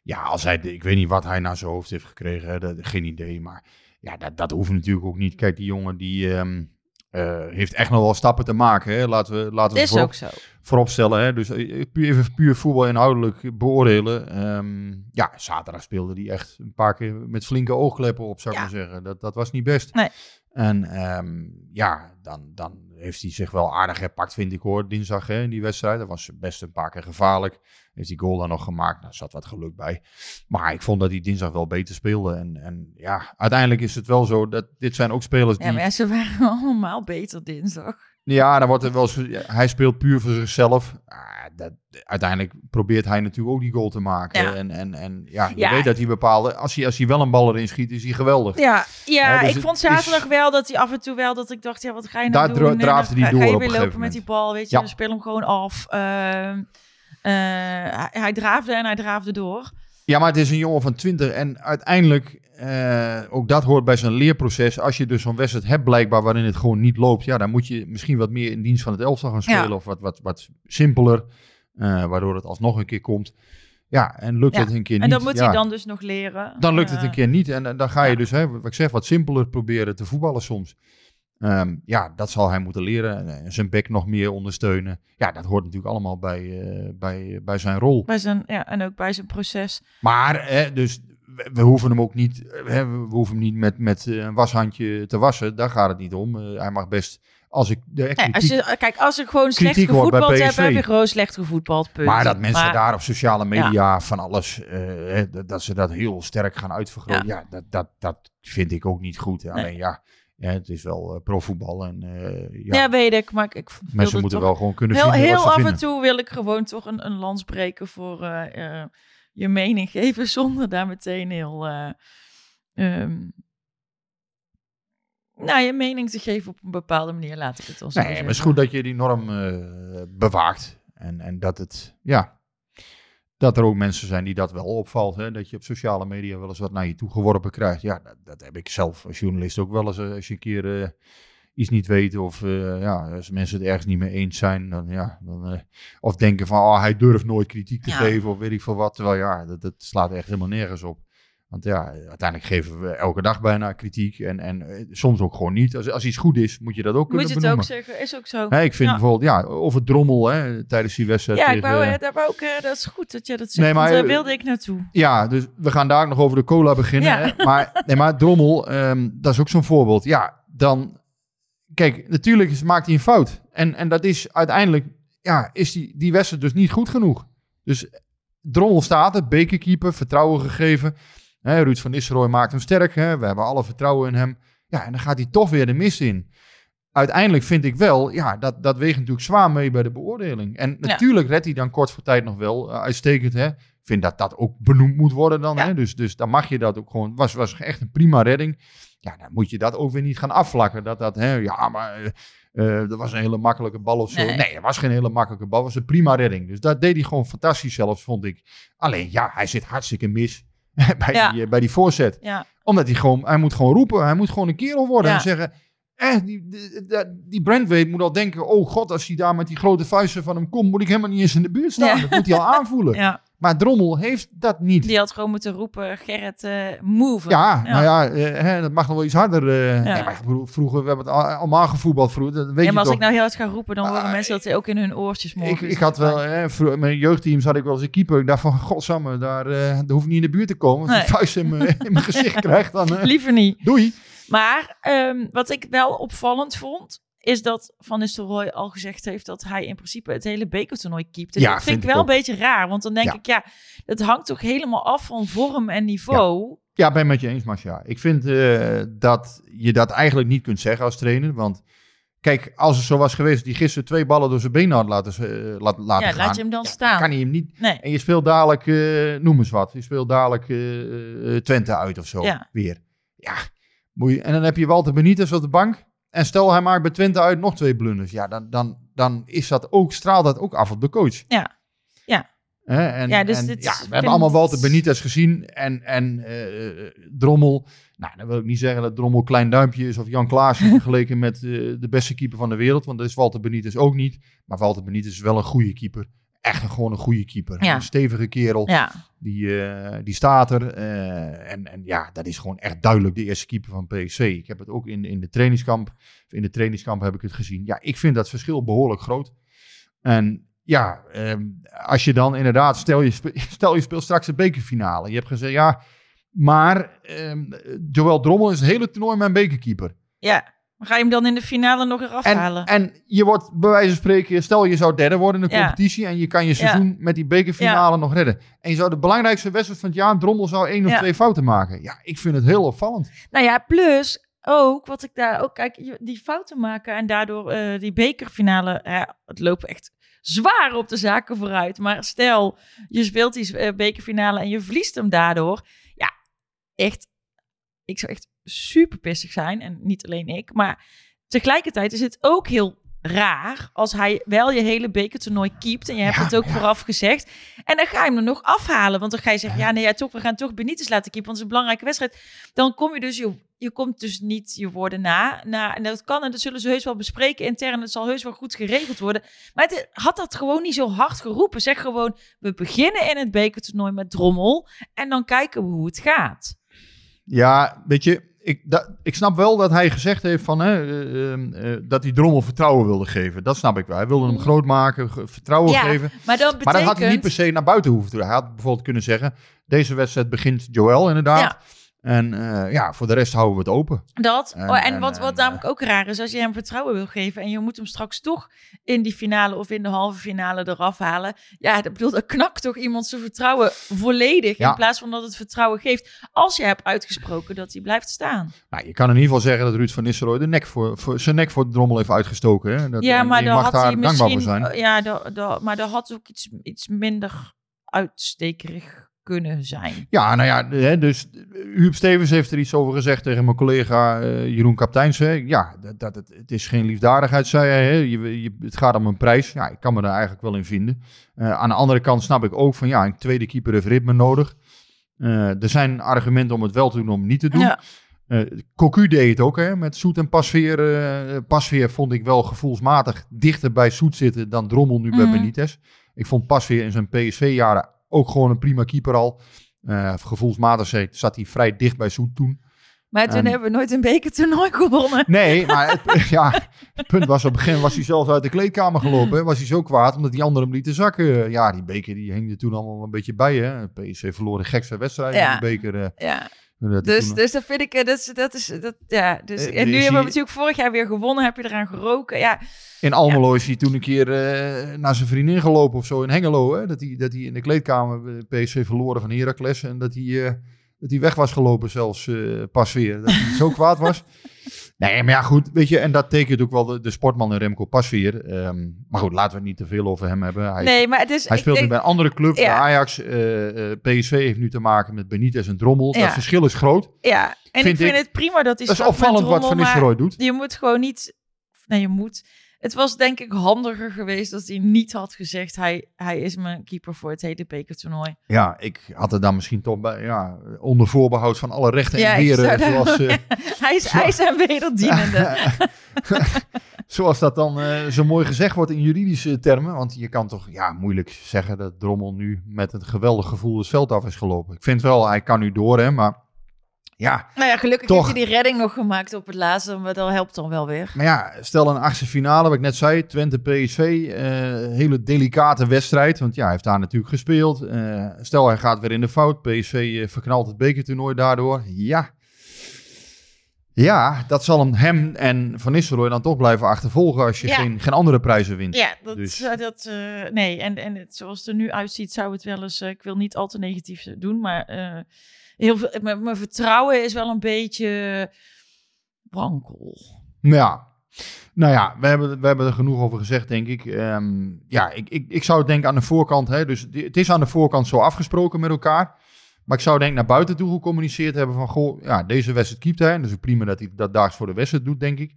Ja, als hij, ik weet niet wat hij naar zijn hoofd heeft gekregen, hè, dat, geen idee. Maar ja, dat, dat hoeft natuurlijk ook niet. Kijk, die jongen die ehm, eh, heeft echt nog wel stappen te maken. Hè. Laten we, laten we Is voorop, ook zo. voorop stellen. Hè. Dus even puur voetbal inhoudelijk beoordelen. Ehm, ja, zaterdag speelde hij echt een paar keer met flinke oogkleppen op, zou ik Ja. maar zeggen. Dat, dat was niet best. Nee. En ehm, ja, dan, dan heeft hij zich wel aardig herpakt, vind ik hoor, dinsdag hè, in die wedstrijd. Dat was best een paar keer gevaarlijk. Heeft die goal dan nog gemaakt. Nou, zat wat geluk bij. Maar ik vond dat hij dinsdag wel beter speelde. En, en ja, uiteindelijk is het wel zo dat dit zijn ook spelers die... Ja, maar ja, ze waren (laughs) allemaal beter dinsdag. Ja, dan wordt er wel hij speelt puur voor zichzelf. Ah, dat, uiteindelijk probeert hij natuurlijk ook die goal te maken. Ja. En, en, en ja, je Ja. weet dat hij bepaalde... Als hij, als hij wel een bal erin schiet, is hij geweldig. Ja, ja dus ik vond zaterdag wel dat hij af en toe wel dat ik dacht, ja, wat ga je nou Daar doen? En draafde hij door Ga je op weer een lopen met die bal, weet je, Ja. speel hem gewoon af. Ehm, eh, hij, hij draafde en hij draafde door. Ja, maar het is een jongen van 20 en uiteindelijk, eh, ook dat hoort bij zijn leerproces. Als je dus zo'n wedstrijd hebt blijkbaar waarin het gewoon niet loopt, ja, dan moet je misschien wat meer in dienst van het elftal gaan spelen Ja. of wat, wat, wat simpeler, eh, waardoor het alsnog een keer komt. Ja, en lukt Ja, het een keer En niet, dan moet ja, hij dan dus nog leren. dan lukt het Eh, een keer niet en, en dan ga je dus, hè, wat ik zeg, wat simpeler proberen te voetballen soms. Ehm, ja, dat zal hij moeten leren en, en zijn bek nog meer ondersteunen. Ja, dat hoort natuurlijk allemaal bij, eh, bij, bij zijn rol. Bij zijn, ja, en ook bij zijn proces. Maar, hè, dus we, we hoeven hem ook niet, hè, we hoeven hem niet met, met eh, een washandje te wassen. Daar gaat het niet om. Eh, hij mag best, als ik de Nee, kritiek, als je, kijk, als ik gewoon slecht gevoetbald heb, heb je gewoon slecht gevoetbald. Punt. maar dat mensen Maar- daar op sociale media van alles, eh, dat ze dat heel sterk gaan uitvergroten. Ja, dat, dat, dat vind ik ook niet goed. Alleen ja, ja, het is wel eh, profvoetbal en eh, ja, Ja, weet ik, maar ik, mensen moeten wel gewoon kunnen heel, vinden heel af vinden. en toe wil ik gewoon toch een, een lans breken voor eh, je mening geven (laughs) zonder daar meteen heel. ehm, nou, je mening te geven op een bepaalde manier, laat ik het zo Nee, maar het is goed dat je die norm eh, bewaakt. En, en dat het, ja, dat er ook mensen zijn die dat wel opvalt. Hè? Dat je op sociale media wel eens wat naar je toe geworpen krijgt. Ja, dat, dat heb ik zelf als journalist ook wel eens. eh, Als je een keer eh, iets niet weet of eh, ja, als mensen het ergens niet mee eens zijn. Dan, ja, dan, of denken van, oh, hij durft nooit kritiek te Ja. geven of weet ik veel wat. Terwijl ja, dat, dat slaat echt helemaal nergens op. Want ja, uiteindelijk geven we elke dag bijna kritiek. En, en eh, soms ook gewoon niet. Als, als iets goed is, moet je dat ook Moet kunnen je het benoemen. ook zeggen, is ook zo. Hè, ik vind Ja. bijvoorbeeld, ja, of het drommel hè, tijdens die wedstrijd. Ja, ik wou, daar wou ik, eh, dat is goed dat je dat zegt, Nee, maar, daar eh, wilde ik naartoe. ja, dus we gaan daar ook nog over de cola beginnen. Ja. Hè? Maar, nee, maar drommel, ehm, dat is ook zo'n voorbeeld. Ja, dan, kijk, natuurlijk maakt hij een fout. En, en dat is uiteindelijk, ja, is die, die wedstrijd dus niet goed genoeg. Dus drommel staat er, bekerkeeper, vertrouwen gegeven. Hè, Ruud van Nistelrooy maakt hem sterk. Hè? We hebben alle vertrouwen in hem. Ja, en dan gaat hij toch weer de mist in. Uiteindelijk vind ik wel, ja, dat, dat weegt natuurlijk zwaar mee bij de beoordeling. En Ja. natuurlijk redt hij dan kort voor tijd nog wel eh, uitstekend. Hè? Ik vind dat dat ook benoemd moet worden dan. Ja. Hè? Dus, dus dan mag je dat ook gewoon. Was, was echt een prima redding. Ja, dan moet je dat ook weer niet gaan afvlakken. Dat dat, hè, ja, maar eh, dat was een hele makkelijke bal of zo. Nee. Nee, het was geen hele makkelijke bal. Het was een prima redding. Dus dat deed hij gewoon fantastisch zelfs, vond ik. Alleen, ja, hij zit hartstikke mis (laughs) bij, Ja. die, eh, bij die voorzet Ja, omdat hij gewoon, hij moet gewoon roepen. Hij moet gewoon een kerel worden Ja. en zeggen... Eh, die, die, die- Brandweight moet al denken... Oh god, als hij daar met die grote vuisten van hem komt... moet ik helemaal niet eens in de buurt staan. Dat moet hij al (laughs) aanvoelen. ja, Maar Drommel heeft dat niet. die had gewoon moeten roepen, Gerrit, eh move. Ja, nou ja, eh, hè, dat mag nog wel iets harder. eh. Ja. Nee, maar vroeger, we hebben het al- allemaal gevoetbald vroeger. Dat weet Ja, je maar als toch. ik nou heel hard ga roepen, dan horen Ah, mensen dat ook in hun oortjes ik, morgen. ik had wel, hè, vroeger, mijn jeugdteams had ik wel eens een keeper. Ik dacht van, godsamme, daar, daar hoef ik niet in de buurt te komen. Als ik vuist (laughs) in mijn, gezicht krijgt, dan (laughs) Liever niet. doei. Maar ehm, wat ik wel opvallend vond, is dat Van Nistelrooy al gezegd heeft dat hij in principe het hele bekertoernooi keept. En Ja, dat vind, vind ik wel ook. een beetje raar, want dan denk Ja. ik, ja, het hangt toch helemaal af van vorm en niveau. Ja, ben met je eens, Marcia. Ik vind eh, dat je dat eigenlijk niet kunt zeggen als trainer. Want kijk, als het zo was geweest die gisteren twee ballen door zijn benen had laten, laat, laten Ja, gaan. laat je hem dan staan. Kan hij hem niet. Nee. En je speelt dadelijk, eh, noem eens wat. Je speelt dadelijk Twente uit of zo. Ja. Weer. Ja. Moet je, en dan heb je Walter Benitez op de bank. En stel hij maakt bij Twente uit nog twee blunders. Ja, dan, dan, dan is dat ook, straalt dat ook af op de coach. Ja. Ja. En, Ja, dus en, ja, we hebben allemaal Walter Benitez gezien. En, en eh, Drommel. Nou, dan wil ik niet zeggen dat Drommel klein duimpje is of Jan Klaassen (laughs) vergeleken met eh, de beste keeper van de wereld. Want dat is Walter Benitez ook niet. Maar Walter Benitez is wel een goede keeper. Echt een, gewoon een goede keeper. Ja. Een stevige kerel. Ja, Die, eh, die staat er. eh, en, en ja, dat is gewoon echt duidelijk de eerste keeper van PSV. Ik heb het ook in, in de trainingskamp. In de trainingskamp heb ik het gezien. Ja, ik vind dat verschil behoorlijk groot. En ja, ehm, als je dan inderdaad, stel je, (laughs) stel je speelt straks een bekerfinale. Je hebt gezegd, ja, maar ehm, Joël Drommel is het hele toernooi mijn bekerkeeper. ja. Maar ga je hem dan in de finale nog eraf En, halen? en je wordt bij wijze van spreken, stel je zou derde worden in de Ja. competitie en je kan je seizoen met die bekerfinale nog redden. En je zou de belangrijkste wedstrijd van het jaar, Drommel zou één of twee fouten maken. Ja, ik vind het heel opvallend. Nou ja, plus ook wat ik daar ook kijk, die fouten maken en daardoor eh, die bekerfinale, het lopen echt zwaar op de zaken vooruit. Maar stel, je speelt die eh, bekerfinale en je verliest hem daardoor, ja, echt, ik zou echt super pissig zijn en niet alleen ik, maar tegelijkertijd is het ook heel raar als hij wel je hele bekertoernooi keept en je hebt Ja, het ook ja. vooraf gezegd en dan ga je hem er nog afhalen, want dan ga je zeggen, ja nee, ja, toch, we gaan toch Benitez laten keepen, want het is een belangrijke wedstrijd dan kom je dus, je, je komt dus niet je woorden na, na. En dat kan en dat zullen ze heus wel bespreken intern. Het zal heus wel goed geregeld worden. Maar het had dat gewoon niet zo hard geroepen. Zeg gewoon, we beginnen in het bekertoernooi met Drommel. En dan kijken we hoe het gaat. Ja, weet je, ik, ik snap wel dat hij gezegd heeft van, hè, eh, eh, eh, dat hij Drommel vertrouwen wilde geven. Dat snap ik wel. Hij wilde hem groot maken, vertrouwen Ja, geven. Maar dan betekent... Maar dat had hij niet per se naar buiten hoeven te doen. Hij had bijvoorbeeld kunnen zeggen, deze wedstrijd begint Joel inderdaad. Ja. En eh, ja, voor de rest houden we het open. Dat. En- oh, en wat, wat en, namelijk ook raar is, als je hem vertrouwen wil geven en je moet hem straks toch in die finale of in de halve finale eraf halen. Ja, dat bedoel, dat knakt toch iemand zijn vertrouwen volledig Ja. in plaats van dat het vertrouwen geeft als je hebt uitgesproken dat hij blijft staan. Nou, je kan in ieder geval zeggen dat Ruud van Nistelrooy de nek voor, voor, zijn nek voor de drommel heeft uitgestoken. Hè? Dat, ja, maar mag had daar hij misschien. Ja, maar dat had ook iets, iets minder uitstekerig kunnen zijn. Ja, nou ja, hè, dus eh, Huub Stevens heeft er iets over gezegd tegen mijn collega eh, Jeroen Kapteins. Hè. Ja, dat, dat, het, is geen liefdadigheid, zei hij. Hè. Je, je, het gaat om een prijs. Ja, ik kan me daar eigenlijk wel in vinden. Eh, aan de andere kant snap ik ook van, ja, een tweede keeper heeft ritme nodig. Er zijn argumenten om het wel te doen, om het niet te doen. Ja, Cocu deed het ook, hè, met Soet en Pasveer. Pasveer vond ik wel gevoelsmatig dichter bij Soet zitten dan Drommel nu bij Mhm. Benitez. Ik vond Pasveer in zijn PSV-jaren ook gewoon een prima keeper al. Eh, gevoelsmatig zat hij vrij dicht bij Soet toen. maar toen En- hebben we nooit een bekertoernooi gewonnen. Nee, (laughs) maar het, (laughs) ja, het punt was, op het begin was hij zelfs uit de kleedkamer gelopen. Hè. Was hij zo kwaad, omdat die anderen hem lieten zakken. Ja, die beker die hing er toen allemaal een beetje bij. Hè. PSV verloor de gekste wedstrijd Ja. in de beker. eh, Ja, dat dus, dus dat vind ik, eh, dat is, dat is, dat, ja. Dus, Eh, en nu hebben we natuurlijk vorig jaar weer gewonnen, heb je eraan geroken. Ja, In Almelo is hij toen een keer eh, naar zijn vriendin gelopen of zo in Hengelo. Hè? Dat, hij, dat hij in de kleedkamer PSV verloren van Heracles. En dat hij, dat hij weg was gelopen zelfs eh, pas weer. Dat hij zo kwaad was. (laughs) Nee, maar ja goed, weet je. En dat tekent ook wel de, de sportman in Remco Pasveer. Ehm maar goed, laten we het niet te veel over hem hebben. Hij, nee, maar het is... hij ik speelt nu bij een andere club, Ja. de Ajax. eh, eh, PSV heeft nu te maken met Benitez en Drommel. Ja. Dat verschil is groot. Ja, en vind ik vind ik- het prima dat hij Dat is opvallend wat Van Nistelrooy doet. Je moet gewoon niet... Nee, je moet... Het was denk ik handiger geweest als hij niet had gezegd... hij, hij is mijn keeper voor het hele bekertoernooi. Ja, ik had er dan misschien toch bij, ja, onder voorbehoud van alle rechten Ja, en ik heren. Zoals, eh, (laughs) Hij is, is een wederdienende. (laughs) Zoals dat dan eh, zo mooi gezegd wordt in juridische termen. Want je kan toch ja, moeilijk zeggen dat Drommel nu met een geweldig gevoel het veld af is gelopen. Ik vind wel, hij kan nu door, hè, maar ja. nou ja, gelukkig Toch. heeft hij die redding nog gemaakt op het laatste. Maar dat helpt dan wel weer. Maar ja, stel een achtste finale, wat ik net zei, Twente-PSV. eh hele delicate wedstrijd, want ja, hij heeft daar natuurlijk gespeeld. Eh, stel hij gaat weer in de fout, PSV eh, verknalt het bekertoernooi daardoor. Ja, Ja, dat zal hem, en Van Nistelrooy dan toch blijven achtervolgen als je Ja. geen, geen andere prijzen wint. Ja, dat, Dus- dat nee. En, en het, zoals het er nu uitziet, zou het wel eens. ik wil niet al te negatief doen, maar heel veel. Mijn vertrouwen is wel een beetje wankel. Ja. Nou ja, we hebben, we hebben er genoeg over gezegd, denk ik. Ehm, ja, ik, ik, ik zou denken aan de voorkant. Hè, dus het is aan de voorkant zo afgesproken met elkaar. Maar ik zou denk naar buiten toe gecommuniceerd hebben van... Goh, ja, deze wedstrijd keept hij. Dus prima dat hij dat daags voor de wedstrijd doet, denk ik.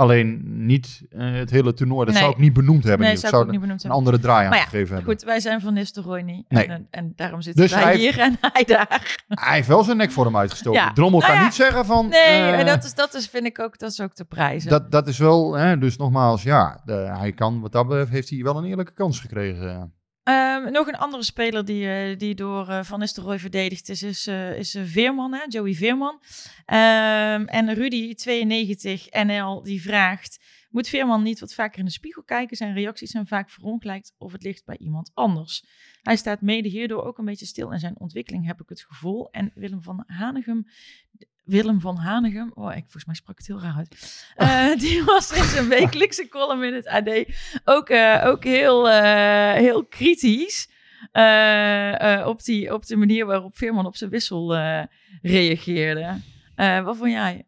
Alleen niet eh, het hele toernooi. Dat Nee. zou ik niet benoemd hebben. Nee, zou ik niet benoemd een hebben. andere draai aan ja, gegeven hebben. Goed, wij zijn van Nistelrooy niet. Nee. En, en daarom zitten Dus wij hij- hier en hij daar. (laughs) Hij heeft wel zijn nek voor hem uitgestoken. Ja. Drommel Nou kan ja. niet zeggen van... Nee, eh, dat, is, dat is, vind ik ook, dat is ook te prijzen. dat, dat is wel... Hè, dus nogmaals, ja. De, hij kan, wat dat betreft, heeft hij wel een eerlijke kans gekregen. Ehm, nog een andere speler die, eh, die door eh, Van Nistelrooy verdedigd is, is, eh, is Veerman, hè? Joey Veerman. Ehm, en Rudy, 92 NL, die vraagt... Moet Veerman niet wat vaker in de spiegel kijken? Zijn reacties zijn vaak verongelijkt of het ligt bij iemand anders. Hij staat mede hierdoor ook een beetje stil in zijn ontwikkeling, heb ik het gevoel. En Willem van Hanegem... Willem van Hanegem, oh, ik, volgens mij sprak het heel raar uit. Eh, (laughs) die was in zijn wekelijkse column in het AD ook, eh, ook heel, eh, heel kritisch op, die, op de manier waarop Veerman op zijn wissel reageerde. Wat vond jij?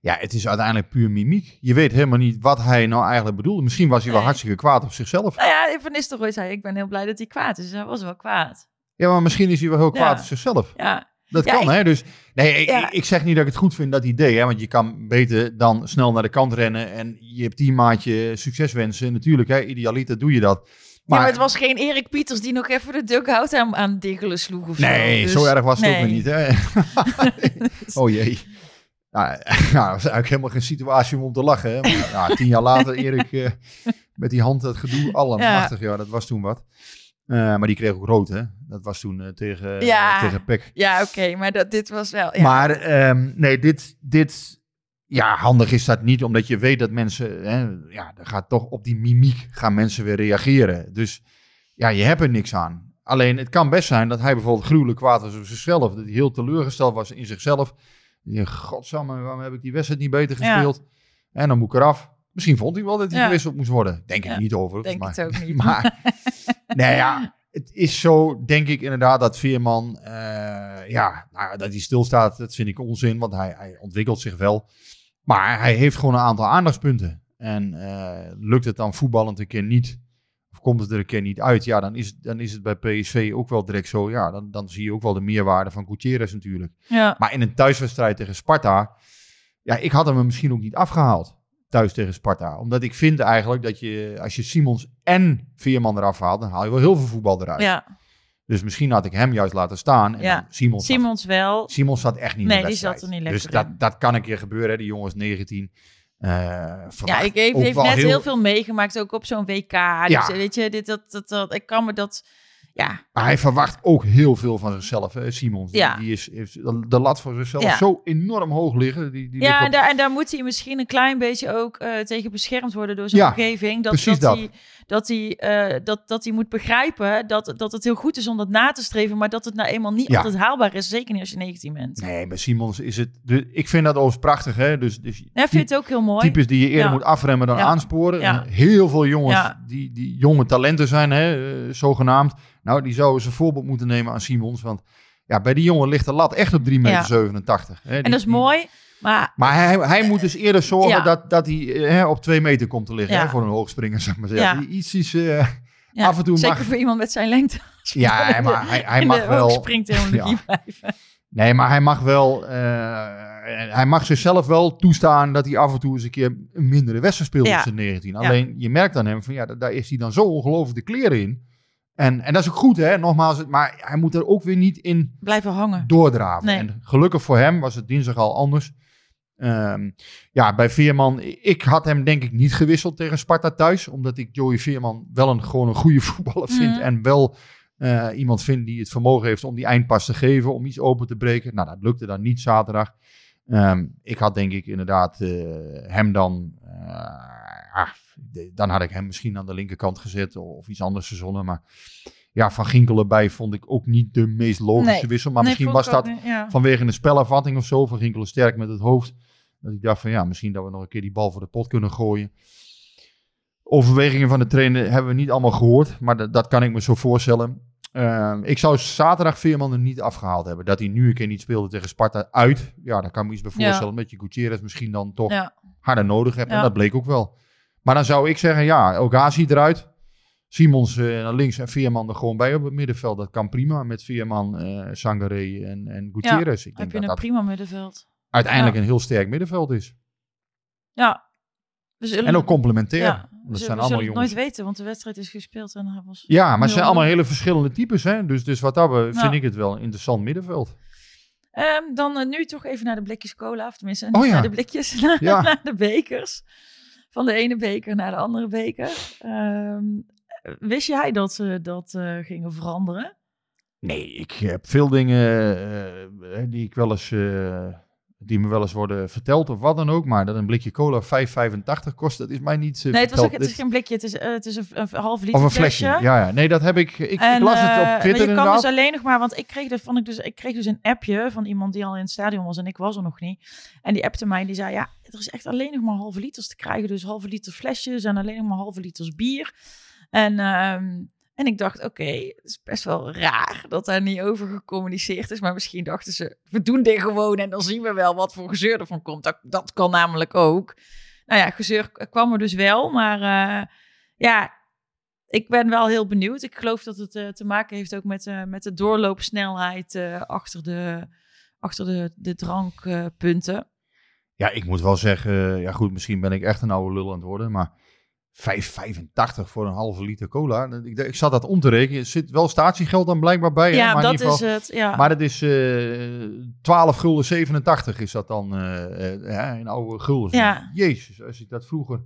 Ja, het is uiteindelijk puur mimiek. Je weet helemaal niet wat hij nou eigenlijk bedoelde. Misschien was hij wel hartstikke kwaad op zichzelf. Nou ja, Van Nistelrooy zei, ik ben heel blij dat hij kwaad is. Dus hij was wel kwaad. Ja, maar misschien is hij wel heel kwaad Ja. op zichzelf. Ja, Dat Ja, kan, ik- hè? Dus nee, ik, Ja. ik, ik zeg niet dat ik het goed vind dat hij deed, hè? Want je kan beter dan snel naar de kant rennen en je teammaatje succes wensen. Natuurlijk, hè? Idealiter doe je dat. maar, maar het was geen Erik Pieters die nog even de dugout aan, aan diggelen sloeg of zo. Nee, Dus- zo erg was het ook weer niet, hè? (laughs) (laughs) oh jee. Nou, (laughs) ja, dat was eigenlijk helemaal geen situatie om te lachen. Hè? Maar, ja, tien jaar later, Erik, eh, met die hand, dat gedoe, allemachtig. Ja. dat was toen wat. Eh, maar die kreeg ook rood, hè? Dat was toen eh, tegen, Ja. eh, tegen Peck. Ja, oké, maar dat, dit was wel... Ja. Maar ehm, nee, dit, dit, ja, handig is dat niet, omdat je weet dat mensen, hè, ja, er gaat toch op die mimiek gaan mensen weer reageren. Dus ja, je hebt er niks aan. Alleen het kan best zijn dat hij bijvoorbeeld gruwelijk kwaad was op zichzelf, dat hij heel teleurgesteld was in zichzelf. Die, Godsamme, waarom heb ik die wedstrijd niet beter Ja. gespeeld? En dan moet ik eraf. Misschien vond hij wel dat hij Ja. gewisseld moest worden. Denk ik Ja, niet over. denk maar, het ook niet. (laughs) Maar, (laughs) nee, ja, het is zo, denk ik inderdaad, dat Veerman, eh, ja, nou, dat hij stilstaat, dat vind ik onzin, want hij, hij ontwikkelt zich wel. Maar hij heeft gewoon een aantal aandachtspunten. En eh, lukt het dan voetballend een keer niet, of komt het er een keer niet uit, ja, dan is, dan is het bij PSV ook wel direct zo. Ja, dan, dan zie je ook wel de meerwaarde van Gutierrez natuurlijk. ja. Maar in een thuiswedstrijd tegen Sparta, ja, ik had hem misschien ook niet afgehaald. Thuis tegen Sparta. Omdat ik vind eigenlijk dat je, als je Simons en Veerman eraf haalt, dan haal je wel heel veel voetbal eruit. ja. Dus misschien had ik hem juist laten staan. En Ja. Simons, zat, Simons wel. Simons zat echt niet Nee, in de die zat er niet lekker Dus in. dat, dat kan een keer gebeuren. Hè. Die jongen is 19. Eh, Ja, ik heeft, ook heeft net heel... veel meegemaakt, ook op zo'n WK. Dus Ja. weet je, dit, dat, dat, dat, ik kan me dat... Ja, Maar hij verwacht ook heel veel van zichzelf, hè, Simons. Die- Ja. Die, is, heeft de lat voor zichzelf Ja. zo enorm hoog liggen. Die, die ja op- en, daar, en daar moet hij misschien een klein beetje ook eh, tegen beschermd worden door zijn Ja, omgeving. Dat, precies dat, dat. Hij, dat, hij, eh, dat, dat hij moet begrijpen dat, dat het heel goed is om dat na te streven, maar dat het nou eenmaal niet altijd haalbaar is. Zeker niet als je 19 bent. Nee, bij Simons is het... Ik vind dat overigens prachtig, hè. Dus, dus Ja, vind je het ook heel mooi? types die je eerder moet afremmen dan aansporen. En heel veel jongens die, die jonge talenten zijn, hè, eh, zogenaamd. Nou, die ze een voorbeeld moeten nemen aan Simons. Want ja, bij die jongen ligt de lat echt op 3,87 meter. Ja. 87, hè. en dat is mooi, maar Maar hij, hij moet dus eerder zorgen Ja. dat, dat hij eh, hè, op 2 meter komt te liggen. Ja. Hè, voor een hoogspringer, zeg maar zeggen. Die Iets is... ja, af en toe zeker mag- voor iemand met zijn lengte. ja, (laughs) maar hij, hij mag wel... hoogspringtechnologie blijven. Nee, maar hij mag wel. eh, hij mag zichzelf wel toestaan dat hij af en toe eens een keer een mindere wedstrijd speelt op zijn 19. Alleen je merkt aan hem van ja, da- daar is hij dan zo ongelooflijk de kleren in. En, en dat is ook goed, hè? Nogmaals, maar hij moet er ook weer niet in Blijven hangen. doordraven. Nee. En gelukkig voor hem was het dinsdag al anders. Ehm, ja, bij Veerman, ik had hem denk ik niet gewisseld tegen Sparta thuis. Omdat ik Joey Veerman wel een, gewoon een goede (laughs) voetballer vind. Mhm. En wel eh, iemand vind die het vermogen heeft om die eindpas te geven. Om iets open te breken. Nou, dat lukte dan niet zaterdag. Ehm, ik had denk ik inderdaad eh, hem dan... eh, dan had ik hem misschien aan de linkerkant gezet. Of, of iets anders verzonnen. Maar ja, Van Ginkel erbij vond ik ook niet de meest logische Nee. wissel. Maar Nee, misschien was dat niet, ja. vanwege een spelafvatting of zo. Van Ginkel sterk met het hoofd. Dat ik dacht van ja, misschien dat we nog een keer die bal voor de pot kunnen gooien. Overwegingen van de trainer hebben we niet allemaal gehoord, maar dat, dat kan ik me zo voorstellen. Ehm, ik zou zaterdag Veerman er niet afgehaald hebben. Dat hij nu een keer niet speelde tegen Sparta uit. Ja, daar kan ik me iets bij Ja. voorstellen. Met je Gutierrez misschien dan toch Ja. harder nodig hebt. En dat bleek ook wel. Maar dan zou ik zeggen, ja, Ogazi eruit. Simons eh, naar links en Veerman er gewoon bij op het middenveld. Dat kan prima met Veerman, eh Sangaré en, en Gutierrez. ik Heb denk je dat een dat prima middenveld. uiteindelijk Ja. een heel sterk middenveld is. Ja. We zullen, En ook complementair. ja, dat we zijn we allemaal zullen het jongens. nooit weten, want de wedstrijd is gespeeld en hij was... Ja, maar het zijn allemaal hele verschillende types. Hè? Dus, dus wat dat Ja. vind ik het wel een interessant middenveld. Ehm, dan eh, nu toch even naar de blikjes cola, of tenminste Oh naar de blikjes, (laughs) naar, naar de bekers. Van de ene beker naar de andere beker. Ehm, wist jij dat ze dat eh, gingen veranderen? Nee, ik heb veel dingen eh, die ik wel eens... eh, die me wel eens worden verteld of wat dan ook. Maar dat een blikje cola 5,85 kost, dat is mij niet eh, Nee, het, was ook, het is geen blikje, het is, eh, het is een, een half liter Of een flesje. Ja, ja. Nee, dat heb ik... Ik, las het eh, op maar Twitter je kan dus alleen nog maar, want ik kreeg, dat, vond ik, dus, ik kreeg dus een appje van iemand die al in het stadion was en ik was er nog niet. En die appte mij en die zei, ja, er is echt alleen nog maar halve liters te krijgen. Dus halve liter flesjes en alleen nog maar halve liters bier. En, ehm, en ik dacht, oké, het is best wel raar dat daar niet over gecommuniceerd is. Maar misschien dachten ze, we doen dit gewoon en dan zien we wel wat voor gezeur ervan komt. Dat, dat kan namelijk ook. Nou ja, gezeur kwam er dus wel, maar eh, ja, ik ben wel heel benieuwd. Ik geloof dat het eh, te maken heeft ook met, eh, met de doorloopsnelheid achter de, achter de, de drankpunten. Ja, ik moet wel zeggen... Ja goed, misschien ben ik echt een oude lul aan het worden. Maar 5,85 voor een halve liter cola. Ik, ik zat dat om te rekenen. Er zit wel statiegeld dan blijkbaar bij. hè, ja, maar in dat ieder is geval- het. Ja. Maar het is eh 12 gulden 87 is dat dan eh, eh, in oude gulden. Ja. Jezus, als ik dat vroeger...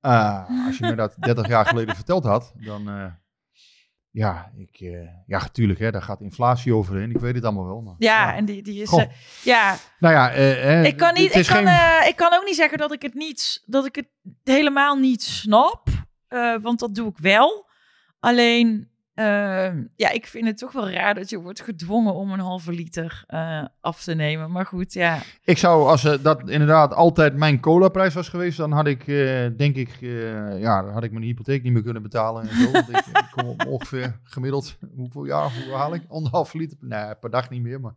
ah, als je me dat 30 jaar geleden verteld had, dan... ja, ik, eh, ja, natuurlijk, hè, daar gaat inflatie overheen. Ik weet het allemaal wel. Maar, ja, en die, die is. Eh, ja, Nou ja, eh, ik kan, niet, ik, kan, geen- ik kan ook niet zeggen dat ik het, niet, dat ik het helemaal niet snap. want dat doe ik wel. Alleen, eh, ja, ik vind het toch wel raar dat je wordt gedwongen om een halve liter eh, af te nemen. Maar goed, ja. Ik zou, als eh, dat inderdaad altijd mijn colaprijs was geweest, dan had ik, eh, denk ik, ja, dan had ik mijn hypotheek niet meer kunnen betalen. En zo, want ik, (laughs) ik kom op ongeveer gemiddeld, hoeveel jaar, hoeveel haal ik? Anderhalf liter, nee, per dag niet meer, maar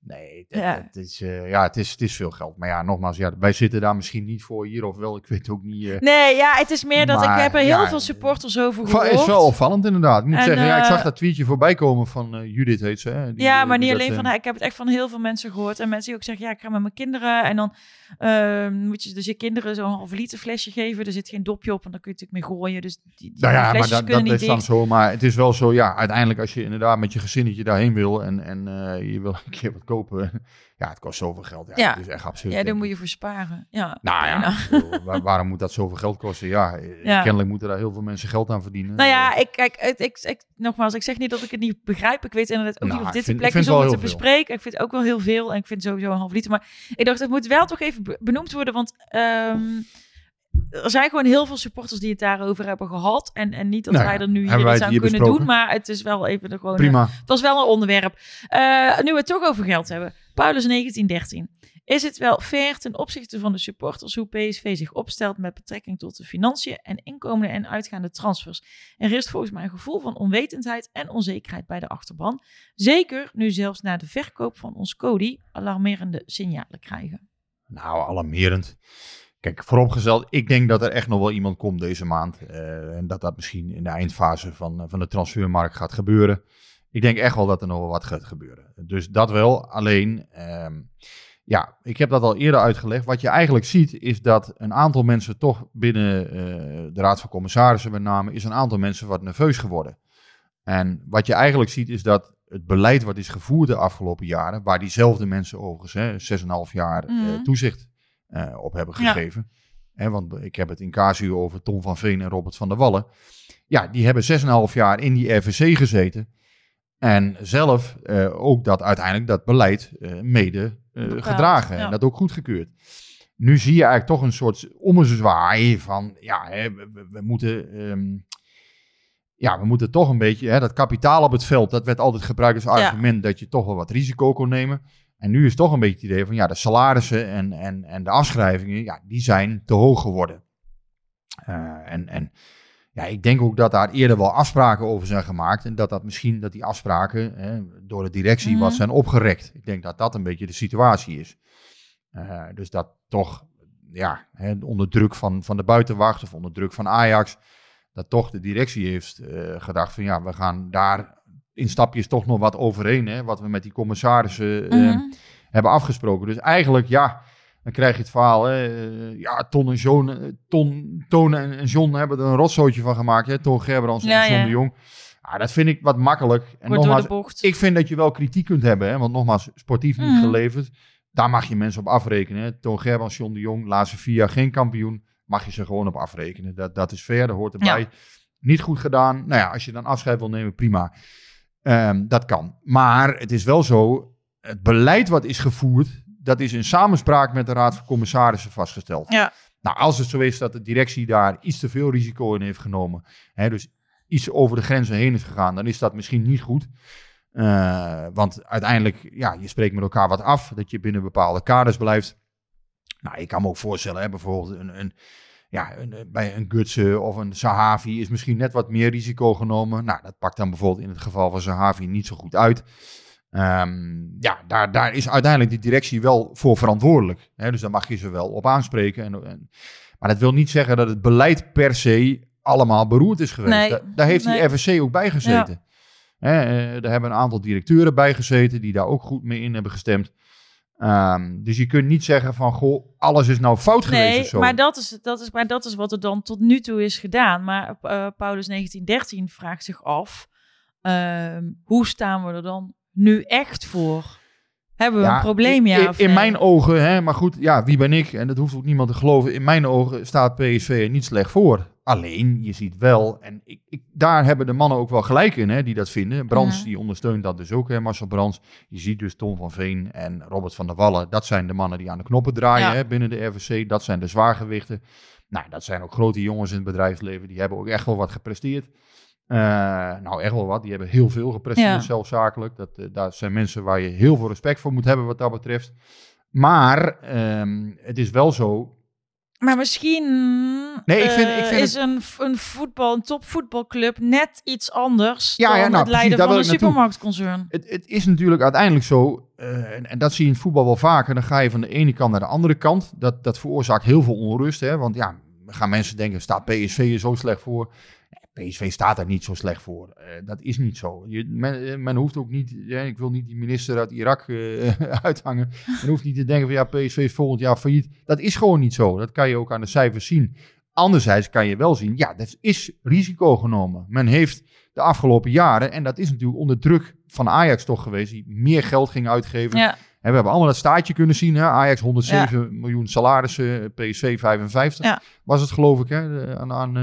nee, het, Ja. is, ja, het is, het is veel geld. Maar ja, nogmaals, ja, wij zitten daar misschien niet voor hier of wel, ik weet ook niet. Nee, ja, het is meer dat ik heb er heel ja, veel supporters over gehoord. is wel opvallend inderdaad. Ik moet En, zeggen, ja, ik eh, zag dat tweetje voorbij komen van eh, Judith heet ze. Hè, die, ja, eh, maar niet alleen van haar. Ik heb het echt van heel veel mensen gehoord. En mensen die ook zeggen, ja, ik ga met mijn kinderen. En dan ehm, moet je dus je kinderen zo'n halve liter flesje geven. Er zit geen dopje op en dan kun je natuurlijk mee gooien. Dus die, die Nou ja, maar dat, kunnen dat niet is dan zo. Maar het is wel zo, ja, uiteindelijk als je inderdaad met je gezinnetje daarheen wil en, en je wil een keer wat kopen, ja, het kost zoveel geld. Ja, Ja. Is echt absurd. Ja, daar moet je voor sparen. Ja. Nou ja, Nou. waar- waarom moet dat zoveel geld kosten? Ja, eh, Ja. kennelijk moeten daar heel veel mensen geld aan verdienen. Nou ja, ik, kijk, het, ik, ik, nogmaals, ik zeg niet dat ik het niet begrijp. Ik weet inderdaad ook Nou, niet of ik dit vind- de plek is om het te bespreken. Ik vind het ook wel heel veel. En ik vind sowieso een half liter. Maar ik dacht, het moet wel toch even be- benoemd worden. Want ehm, er zijn gewoon heel veel supporters die het daarover hebben gehad. En, en niet dat Nou wij er nu hier iets aan kunnen besproken? doen. Maar het is wel even de gewoon... Prima. Het was wel een onderwerp. Eh, nu we het toch over geld hebben. Paulus 1913. Is het wel fair ten opzichte van de supporters hoe PSV zich opstelt met betrekking tot de financiën en inkomende en uitgaande transfers? Er is volgens mij een gevoel van onwetendheid en onzekerheid bij de achterban. Zeker nu zelfs na de verkoop van ons Cody alarmerende signalen krijgen. Nou, alarmerend. Kijk, vooropgesteld, ik denk dat er echt nog wel iemand komt deze maand. eh, en dat dat misschien in de eindfase van, eh, van de transfermarkt gaat gebeuren. Ik denk echt wel dat er nog wel wat gaat gebeuren. Dus dat wel. Alleen, ehm, ja, ik heb dat al eerder uitgelegd. Wat je eigenlijk ziet, is dat een aantal mensen toch binnen eh, de Raad van Commissarissen met name, is een aantal mensen wat nerveus geworden. En wat je eigenlijk ziet, is dat het beleid wat is gevoerd de afgelopen jaren, waar diezelfde mensen overigens hè, 6,5 jaar Mhm. toezicht eh, op hebben Ja. gegeven. Want ik heb het in casu over Tom van Veen en Robert van der Wallen. Ja, die hebben 6,5 jaar in die RVC gezeten. En zelf eh, ook dat uiteindelijk dat beleid eh, mede Bepaald, gedragen ja. en dat ook goedgekeurd. Nu zie je eigenlijk toch een soort ommezwaai van, ja, hè, we, moeten, ehm, ja, we moeten toch een beetje, hè, dat kapitaal op het veld, dat werd altijd gebruikt als Ja. argument dat je toch wel wat risico kon nemen. En nu is toch een beetje het idee van ja, de salarissen en, en, en de afschrijvingen, ja, die zijn te hoog geworden. Eh, en, en ja, ik denk ook dat daar eerder wel afspraken over zijn gemaakt. En dat dat misschien dat die afspraken hè, door de directie Mhm. wat zijn opgerekt. Ik denk dat dat een beetje de situatie is. Eh, dus dat toch, ja, hè, onder druk van, van de buitenwacht of onder druk van Ajax, dat toch de directie heeft eh, gedacht van ja, we gaan daar in stapjes toch nog wat overheen. Hè, wat we met die commissarissen eh, Mhm. hebben afgesproken. Dus eigenlijk, ja, dan krijg je het verhaal. Hè, eh, ja, Ton en John, eh, Ton, Toon en John hebben er een rotzootje van gemaakt. Hè, Ton Gerbrands Ja, en John ja. de Jong. Ja, dat vind ik wat makkelijk. En Wordt nogmaals, ik vind dat je wel kritiek kunt hebben. Hè, want nogmaals, sportief niet Mhm. geleverd. Daar mag je mensen op afrekenen. Hè. Toon Gerbrands, John de Jong, laatste vier jaar geen kampioen. Mag je ze gewoon op afrekenen. Dat, dat is fair, dat hoort erbij. Ja. Niet goed gedaan. Nou ja, als je dan afscheid wil nemen, prima. Ehm, dat kan. Maar het is wel zo, het beleid wat is gevoerd, dat is in samenspraak met de Raad van Commissarissen vastgesteld. Ja. Nou, als het zo is dat de directie daar iets te veel risico in heeft genomen, hè, dus iets over de grenzen heen is gegaan, dan is dat misschien niet goed. Eh, want uiteindelijk, ja, je spreekt met elkaar wat af, dat je binnen bepaalde kaders blijft. Nou, ik kan me ook voorstellen, hè, bijvoorbeeld een, een, ja, een, eh, bij een Gutsen of een Sahavi is misschien net wat meer risico genomen. Nou, dat pakt dan bijvoorbeeld in het geval van Sahavi niet zo goed uit. Ehm, ja, daar, daar is uiteindelijk de directie wel voor verantwoordelijk. Hè? Dus daar mag je ze wel op aanspreken. En, en, maar dat wil niet zeggen dat het beleid per se allemaal beroerd is geweest. Nee, daar heeft nee. die FSC ook bij gezeten. Hè, eh, er hebben een aantal directeuren bij gezeten die daar ook goed mee in hebben gestemd. Ehm, dus je kunt niet zeggen van, goh, alles is nou fout geweest of Nee, zo. maar dat, is, dat is, maar dat is wat er dan tot nu toe is gedaan. Maar eh, Paulus 1913 vraagt zich af, ehm, hoe staan we er dan nu echt voor? Hebben we een probleem, ja in, mijn ogen, hè, maar goed, ja, wie ben ik? En dat hoeft ook niemand te geloven. In mijn ogen staat PSV er niet slecht voor. Alleen, je ziet wel, en ik, ik, daar hebben de mannen ook wel gelijk in, hè, die dat vinden. Brands, die ondersteunt dat dus ook, hè, Marcel Brands. Je ziet dus Tom van Veen en Robert van der Wallen. Dat zijn de mannen die aan de knoppen draaien Ja. hè, binnen de RVC. Dat zijn de zwaargewichten. Nou, dat zijn ook grote jongens in het bedrijfsleven. Die hebben ook echt wel wat gepresteerd. Eh, nou, echt wel wat. Die hebben heel veel gepresteerd, Ja. zelfs zakelijk. Dat, dat zijn mensen waar je heel veel respect voor moet hebben wat dat betreft. Maar ehm, het is wel zo. Maar misschien Nee, ik vind- eh, ik vind is een, een voetbal, een topvoetbalclub net iets anders Ja, dan ja, nou, het leiden precies, van een supermarktconcern. Het, het is natuurlijk uiteindelijk zo, en, en dat zie je in het voetbal wel vaker. Dan ga je van de ene kant naar de andere kant. Dat, dat veroorzaakt heel veel onrust. Hè? Want ja, gaan mensen denken, staat PSV er zo slecht voor? PSV staat daar niet zo slecht voor. Eh, dat is niet zo. Je, men, eh, men hoeft ook niet, ja, ik wil niet die minister uit Irak eh, (laughs) uithangen. Men hoeft niet te denken van ja, PSV is volgend jaar failliet. Dat is gewoon niet zo. Dat kan je ook aan de cijfers zien. Anderzijds kan je wel zien, ja, er is risico genomen. Men heeft de afgelopen jaren, en dat is natuurlijk onder druk van Ajax toch geweest, die meer geld ging uitgeven. Ja, En we hebben allemaal dat staartje kunnen zien. Hè? Ajax 107 miljoen salarissen, PSV 55 Ja. was het geloof ik. Hè? Aan, aan,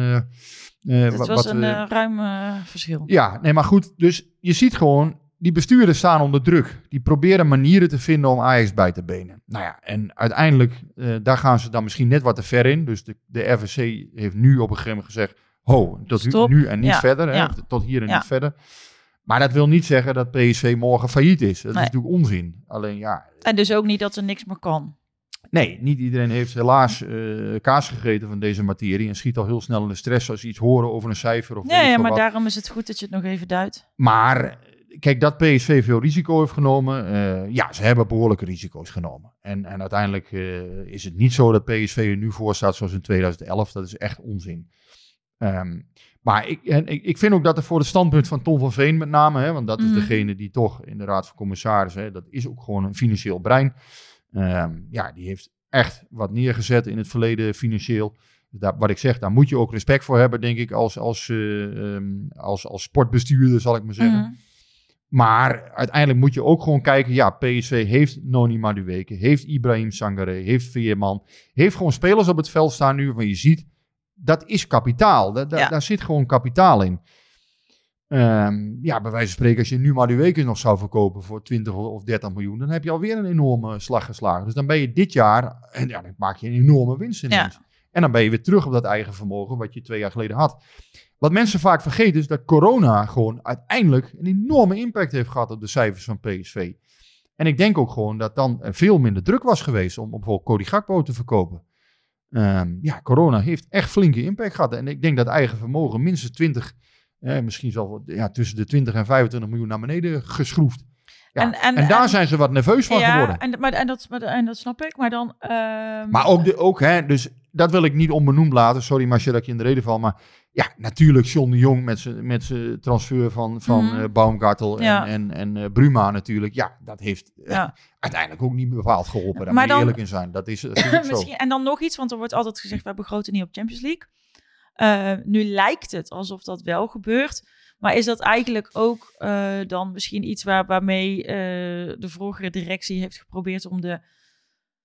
het wat- was wat, een eh, ruim eh, verschil. ja, nee, maar goed. Dus je ziet gewoon, die bestuurders staan onder druk. Die proberen manieren te vinden om Ajax bij te benen. Nou ja, en uiteindelijk, daar gaan ze dan misschien net wat te ver in. Dus de, de RVC heeft nu op een gegeven moment gezegd... Ho, tot nu- Stop. nu en niet Ja, verder. Hè? ja. Tot hier en Ja. niet verder. Maar dat wil niet zeggen dat PSV morgen failliet is. Dat Nee. is natuurlijk onzin. Alleen ja, En dus ook niet dat er niks meer kan. Nee, niet iedereen heeft helaas eh, kaas gegeten van deze materie en schiet al heel snel in de stress als ze iets horen over een cijfer of weet Ja, maar wat. daarom is het goed dat je het nog even duidt. Maar kijk, dat PSV veel risico heeft genomen, eh, ja, ze hebben behoorlijke risico's genomen. En, en uiteindelijk eh, is het niet zo dat PSV er nu voor staat zoals in 2011. Dat is echt onzin. Ehm, maar ik, en ik, vind ook dat er voor het standpunt van Tom van Veen met name, hè, want dat is Mhm. degene die toch in de Raad van Commissarissen, hè, dat is ook gewoon een financieel brein. Ehm, ja, die heeft echt wat neergezet in het verleden financieel. Dus Daar, wat ik zeg, daar moet je ook respect voor hebben, denk ik, als, als, eh, ehm, als, als sportbestuurder, zal ik maar zeggen. Mhm. Maar uiteindelijk moet je ook gewoon kijken. Ja, PSV heeft Noni Madueke, heeft Ibrahim Sangare, heeft Veerman. Heeft gewoon spelers op het veld staan nu waarvan je ziet, dat is kapitaal. Da- da- Ja. Daar zit gewoon kapitaal in. Ehm, ja, bij wijze van spreken, als je nu Madueke nog zou verkopen voor 20 of 30 miljoen, dan heb je alweer een enorme slag geslagen. Dus dan ben je dit jaar, en ja, dan maak je een enorme winst ineens. En dan ben je weer terug op dat eigen vermogen wat je twee jaar geleden had. Wat mensen vaak vergeten is dat corona gewoon uiteindelijk een enorme impact heeft gehad op de cijfers van PSV. En ik denk ook gewoon dat dan veel minder druk was geweest om bijvoorbeeld Cody Gakpo te verkopen. Ehm, ja, corona heeft echt flinke impact gehad. En ik denk dat eigen vermogen minstens 20, eh, misschien zal ja, tussen de 20 en 25 miljoen naar beneden geschroefd. Ja, En- en, en- daar en- zijn ze wat nerveus van ja, geworden. en, maar, en, dat, maar, en dat snap ik. Maar dan... ehm, Maar ook, de, ook hè, dus dat wil ik niet onbenoemd laten. Sorry Marcia dat ik je in de reden val. Maar ja, natuurlijk John de Jong met zijn met zijn transfer van, van Mhm. eh, Baumgartel en, Ja. en, en eh, Bruma natuurlijk. Ja, dat heeft eh, Ja. uiteindelijk ook niet bepaald geholpen. Daar Maar moet je dan- eerlijk in zijn. Dat is. (laughs) Misschien, en dan nog iets, want er wordt altijd gezegd, we begroten niet op Champions League. Eh, nu lijkt het alsof dat wel gebeurt. Maar is dat eigenlijk ook eh, dan misschien iets waar, waarmee eh, de vorige directie heeft geprobeerd om de,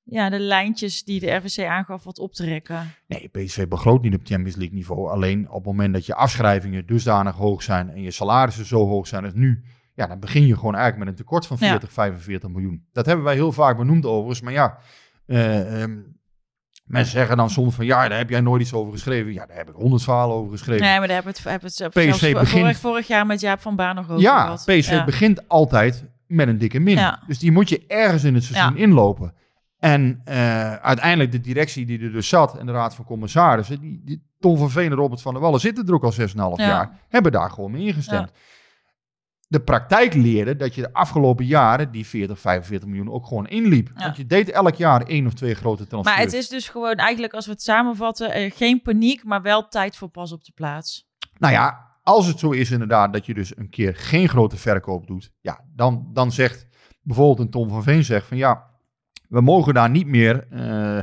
ja, de lijntjes die de RVC aangaf wat op te rekken? Nee, PSV begroot niet op Champions League niveau. Alleen op het moment dat je afschrijvingen dusdanig hoog zijn en je salarissen zo hoog zijn als nu, ja, dan begin je gewoon eigenlijk met een tekort van Ja. 40, 45 miljoen. Dat hebben wij heel vaak benoemd overigens. Maar ja, eh, ehm, mensen zeggen dan soms van ja, daar heb jij nooit iets over geschreven. Ja, daar heb ik honderd verhalen over geschreven. Nee, maar daar hebben we het, we het begint- vorig, vorig jaar met Jaap van Baan nog over ja, gehad. Ja. begint altijd met een dikke min. Ja. Dus die moet je ergens in het seizoen Ja. inlopen. En eh, uiteindelijk de directie die er dus zat en de raad van commissarissen, die, die Tom van Veen en Robert van der Wallen zitten er ook al 6,5 Ja. jaar, hebben daar gewoon mee ingestemd. De praktijk leerde dat je de afgelopen jaren die 40, 45 miljoen ook gewoon inliep. Ja. Want je deed elk jaar één of twee grote transfers. Maar het is dus gewoon eigenlijk, als we het samenvatten, eh, geen paniek, maar wel tijd voor pas op de plaats. Nou ja, als het zo is inderdaad dat je dus een keer geen grote verkoop doet, ja, dan, dan zegt bijvoorbeeld een Tom van Veen zegt van ja, we mogen daar niet meer, eh,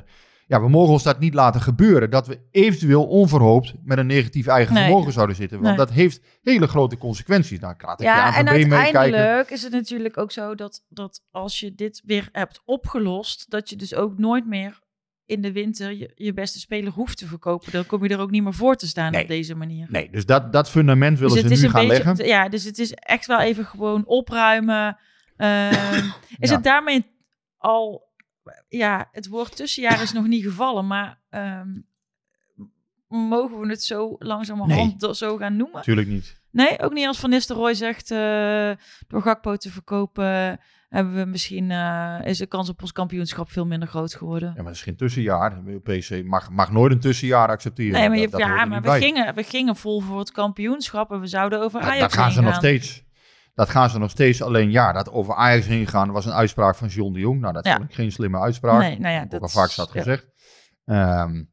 ja, we mogen ons dat niet laten gebeuren, dat we eventueel onverhoopt met een negatief eigen Nee. vermogen zouden zitten, want Nee. dat heeft hele grote consequenties. Nou, ik Ja, en uiteindelijk is het natuurlijk ook zo dat, dat als je dit weer hebt opgelost, dat je dus ook nooit meer in de winter je, je beste speler hoeft te verkopen. Dan kom je er ook niet meer voor te staan Nee. op deze manier. Nee, dus dat, dat fundament willen dus het ze nu gaan beetje, leggen. ja, dus het is echt wel even gewoon opruimen. Ehm, is Ja. het daarmee al, ja, het woord tussenjaar is nog niet gevallen, maar ehm, mogen we het zo langzamerhand do- zo gaan noemen? Natuurlijk niet. Nee, ook niet als Van Nistelrooy zegt, eh, door Gakpo te verkopen, hebben we misschien, eh, is de kans op ons kampioenschap veel minder groot geworden. Ja, maar het is geen tussenjaar. PC mag, mag nooit een tussenjaar accepteren. nee, maar, je, Dat- dat hoort ja, maar we bij. gingen, we gingen vol voor het kampioenschap en we zouden over Ajax dat gaan ze nog steeds. Dat gaan ze nog steeds. Alleen ja, dat over Ajax heen gaan was een uitspraak van John de Jong. Nou, dat Ja. vond ik geen slimme uitspraak. Nee, nou ja, dat al vaak staat gezegd. Ehm,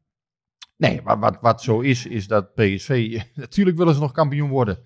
nee, maar wat, wat zo is, is dat PSV... (laughs) Natuurlijk willen ze nog kampioen worden.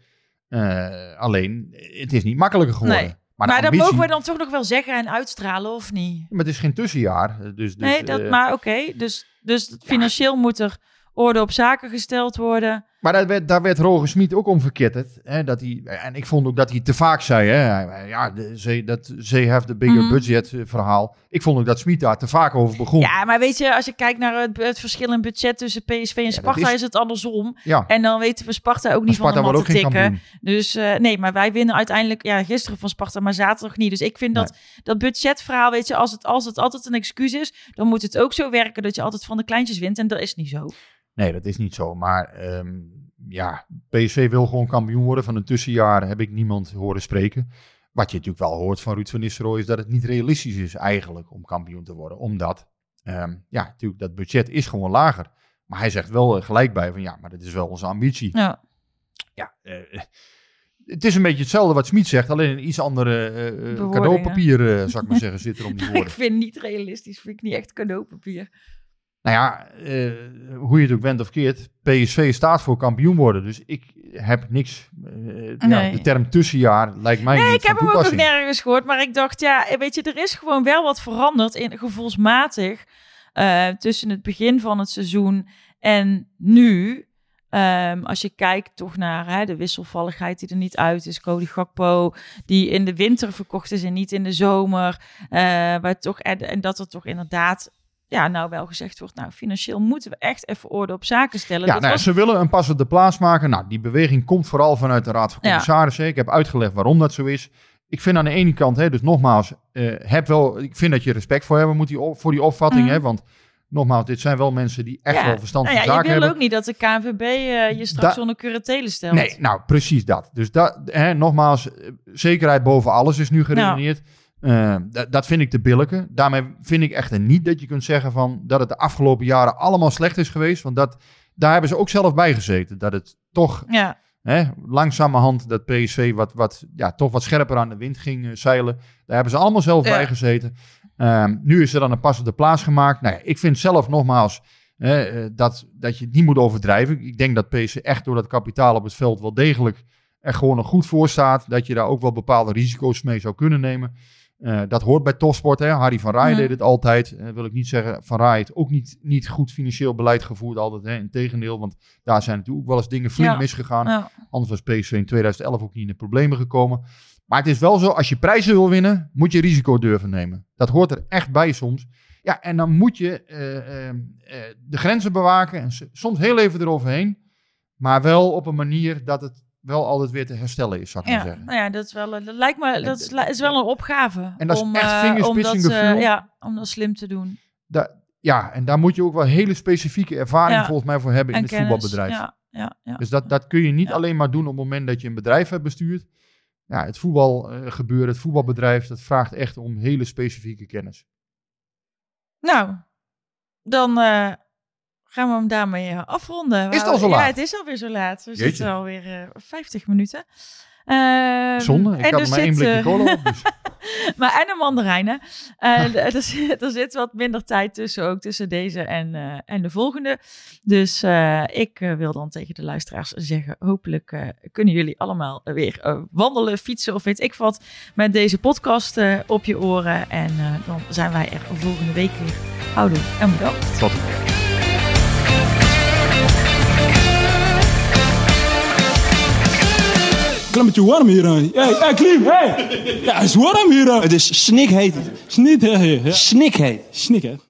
Eh, alleen, het is niet makkelijker geworden. Nee. Maar, Maar, dat mogen we dan toch nog wel zeggen en uitstralen, of niet? Maar het is geen tussenjaar. Dus, dus, nee, dat, eh, maar oké. Dus, dus financieel moet er orde op zaken gesteld worden. Maar daar werd, daar werd Roger Smit ook om verketterd. Hè, dat hij, en ik vond ook dat hij te vaak zei. Hè, ja, ze, dat ze have the bigger Mhm. budget eh, verhaal. Ik vond ook dat Smit daar te vaak over begon. Ja, maar weet je, als je kijkt naar het, het verschil in budget tussen PSV en Sparta, is- is... het andersom. Ja, En dan weten we Sparta ook niet Sparta van de te tikken. kampioen. Dus eh, nee, maar wij winnen uiteindelijk ja, gisteren van Sparta, maar zaterdag niet. Dus ik vind dat dat budgetverhaal, weet je, als het, als het altijd een excuus is, dan moet het ook zo werken dat je altijd van de kleintjes wint. En dat is niet zo. Nee, dat is niet zo. Maar ehm, ja, PSV wil gewoon kampioen worden. Van een tussenjaar heb ik niemand horen spreken. Wat je natuurlijk wel hoort van Ruud van Nistelrooy is dat het niet realistisch is eigenlijk om kampioen te worden. Omdat, ehm, ja, natuurlijk dat budget is gewoon lager. Maar hij zegt wel eh, gelijk bij van ja, maar dat is wel onze ambitie. Ja. ja, eh, het is een beetje hetzelfde wat Smit zegt, alleen een iets andere Bewoordingen. cadeaupapier, zou ik maar (laughs) zeggen, zit er om die Ik woorden. vind niet realistisch, vind ik niet echt cadeaupapier. Nou ja, eh, hoe je het ook bent of keert, PSV staat voor kampioen worden. Dus ik heb niks, eh, ja, de term tussenjaar lijkt mij Nee, niet ik heb hem ook nog nergens gehoord. Maar ik dacht, ja, weet je, er is gewoon wel wat veranderd in gevoelsmatig eh, tussen het begin van het seizoen en nu. Ehm, als je kijkt toch naar hè, de wisselvalligheid die er niet uit is. Cody Gakpo, die in de winter verkocht is en niet in de zomer. waar toch, en, en dat er toch inderdaad, ja, nou wel gezegd wordt, nou, financieel moeten we echt even orde op zaken stellen. Ja, Dat nou, was- ze willen een passende plaats maken. Nou, die beweging komt vooral vanuit de Raad van Ja. Commissarissen. Ik heb uitgelegd waarom dat zo is. Ik vind aan de ene kant, hè, dus nogmaals, eh, heb wel, ik vind dat je respect voor hebben moet die, op- voor die opvatting. Mhm. Hè, want nogmaals, dit zijn wel mensen die echt ja, wel verstand nou van ja, je zaken wil hebben. ook niet dat de KNVB eh, je straks Da- zonder curatele stelt. Nee, nou precies dat. Dus dat, hè, nogmaals, eh, zekerheid boven alles is nu geredeneerd. Eh, dat- dat vind ik te billijken. Daarmee vind ik echter niet dat je kunt zeggen van dat het de afgelopen jaren allemaal slecht is geweest. Want dat, daar hebben ze ook zelf bij gezeten. Dat het toch Ja, hè, langzamerhand dat PSV wat, wat, ja, toch wat scherper aan de wind ging eh, zeilen. Daar hebben ze allemaal zelf Ja. bij gezeten. Ehm, nu is er dan een pas op de plaats gemaakt. Nou ja, ik vind zelf nogmaals eh, dat, dat je het niet moet overdrijven. Ik denk dat PSV echt door dat kapitaal op het veld wel degelijk er gewoon nog goed voor staat. Dat je daar ook wel bepaalde risico's mee zou kunnen nemen. Eh, dat hoort bij topsport. Hè? Harry van Rij Ja. deed het altijd. Eh, wil ik niet zeggen, Van Rij heeft ook niet, niet goed financieel beleid gevoerd altijd. Hè? Integendeel, want daar zijn natuurlijk ook wel eens dingen flink Ja. misgegaan. ja. Anders was PSV in 2011 ook niet in de problemen gekomen. Maar het is wel zo, als je prijzen wil winnen, moet je risico durven nemen. Dat hoort er echt bij soms. Ja, en dan moet je eh, eh, eh, de grenzen bewaken en soms heel even eroverheen. Maar wel op een manier dat het wel altijd weer te herstellen is, zou ik maar Ja, zeggen. nou ja, dat is wel, dat lijkt me, dat is, is wel een opgave. En dat is om, echt eh, vingerspitsing om dat, eh, ja, om dat slim te doen. Da- ja, en daar moet je ook wel hele specifieke ervaring Ja. volgens mij voor hebben in het voetbalbedrijf. Ja, ja, ja. Dus dat, dat kun je niet alleen maar doen op het moment dat je een bedrijf hebt bestuurd. Ja, het voetbalgebeuren, het voetbalbedrijf, dat vraagt echt om hele specifieke kennis. Nou, dan eh, gaan we hem daarmee eh, afronden. Is het al zo Ja, laat? het is alweer zo laat. We Jeetje. zitten alweer eh 50 minuten. Ehm, Zonde, ik en had er maar één zit, blikje eh, cola op. Dus. (laughs) maar en een mandarijnen. Eh, er, zit, er zit wat minder tijd tussen, ook tussen deze en, eh, en de volgende. Dus eh, ik eh, wil dan tegen de luisteraars zeggen, hopelijk eh, kunnen jullie allemaal weer eh, wandelen, fietsen of weet ik wat met deze podcast eh, op je oren. En eh, dan zijn wij er volgende week weer. Houdoe en bedankt. Tot Klimmetje warm hier. hè. Hey, hey, Klim, hey! Ja, het is warm hier. hè. Het is snikheet. Snikheet. Ja. Snikheet. Snikheet.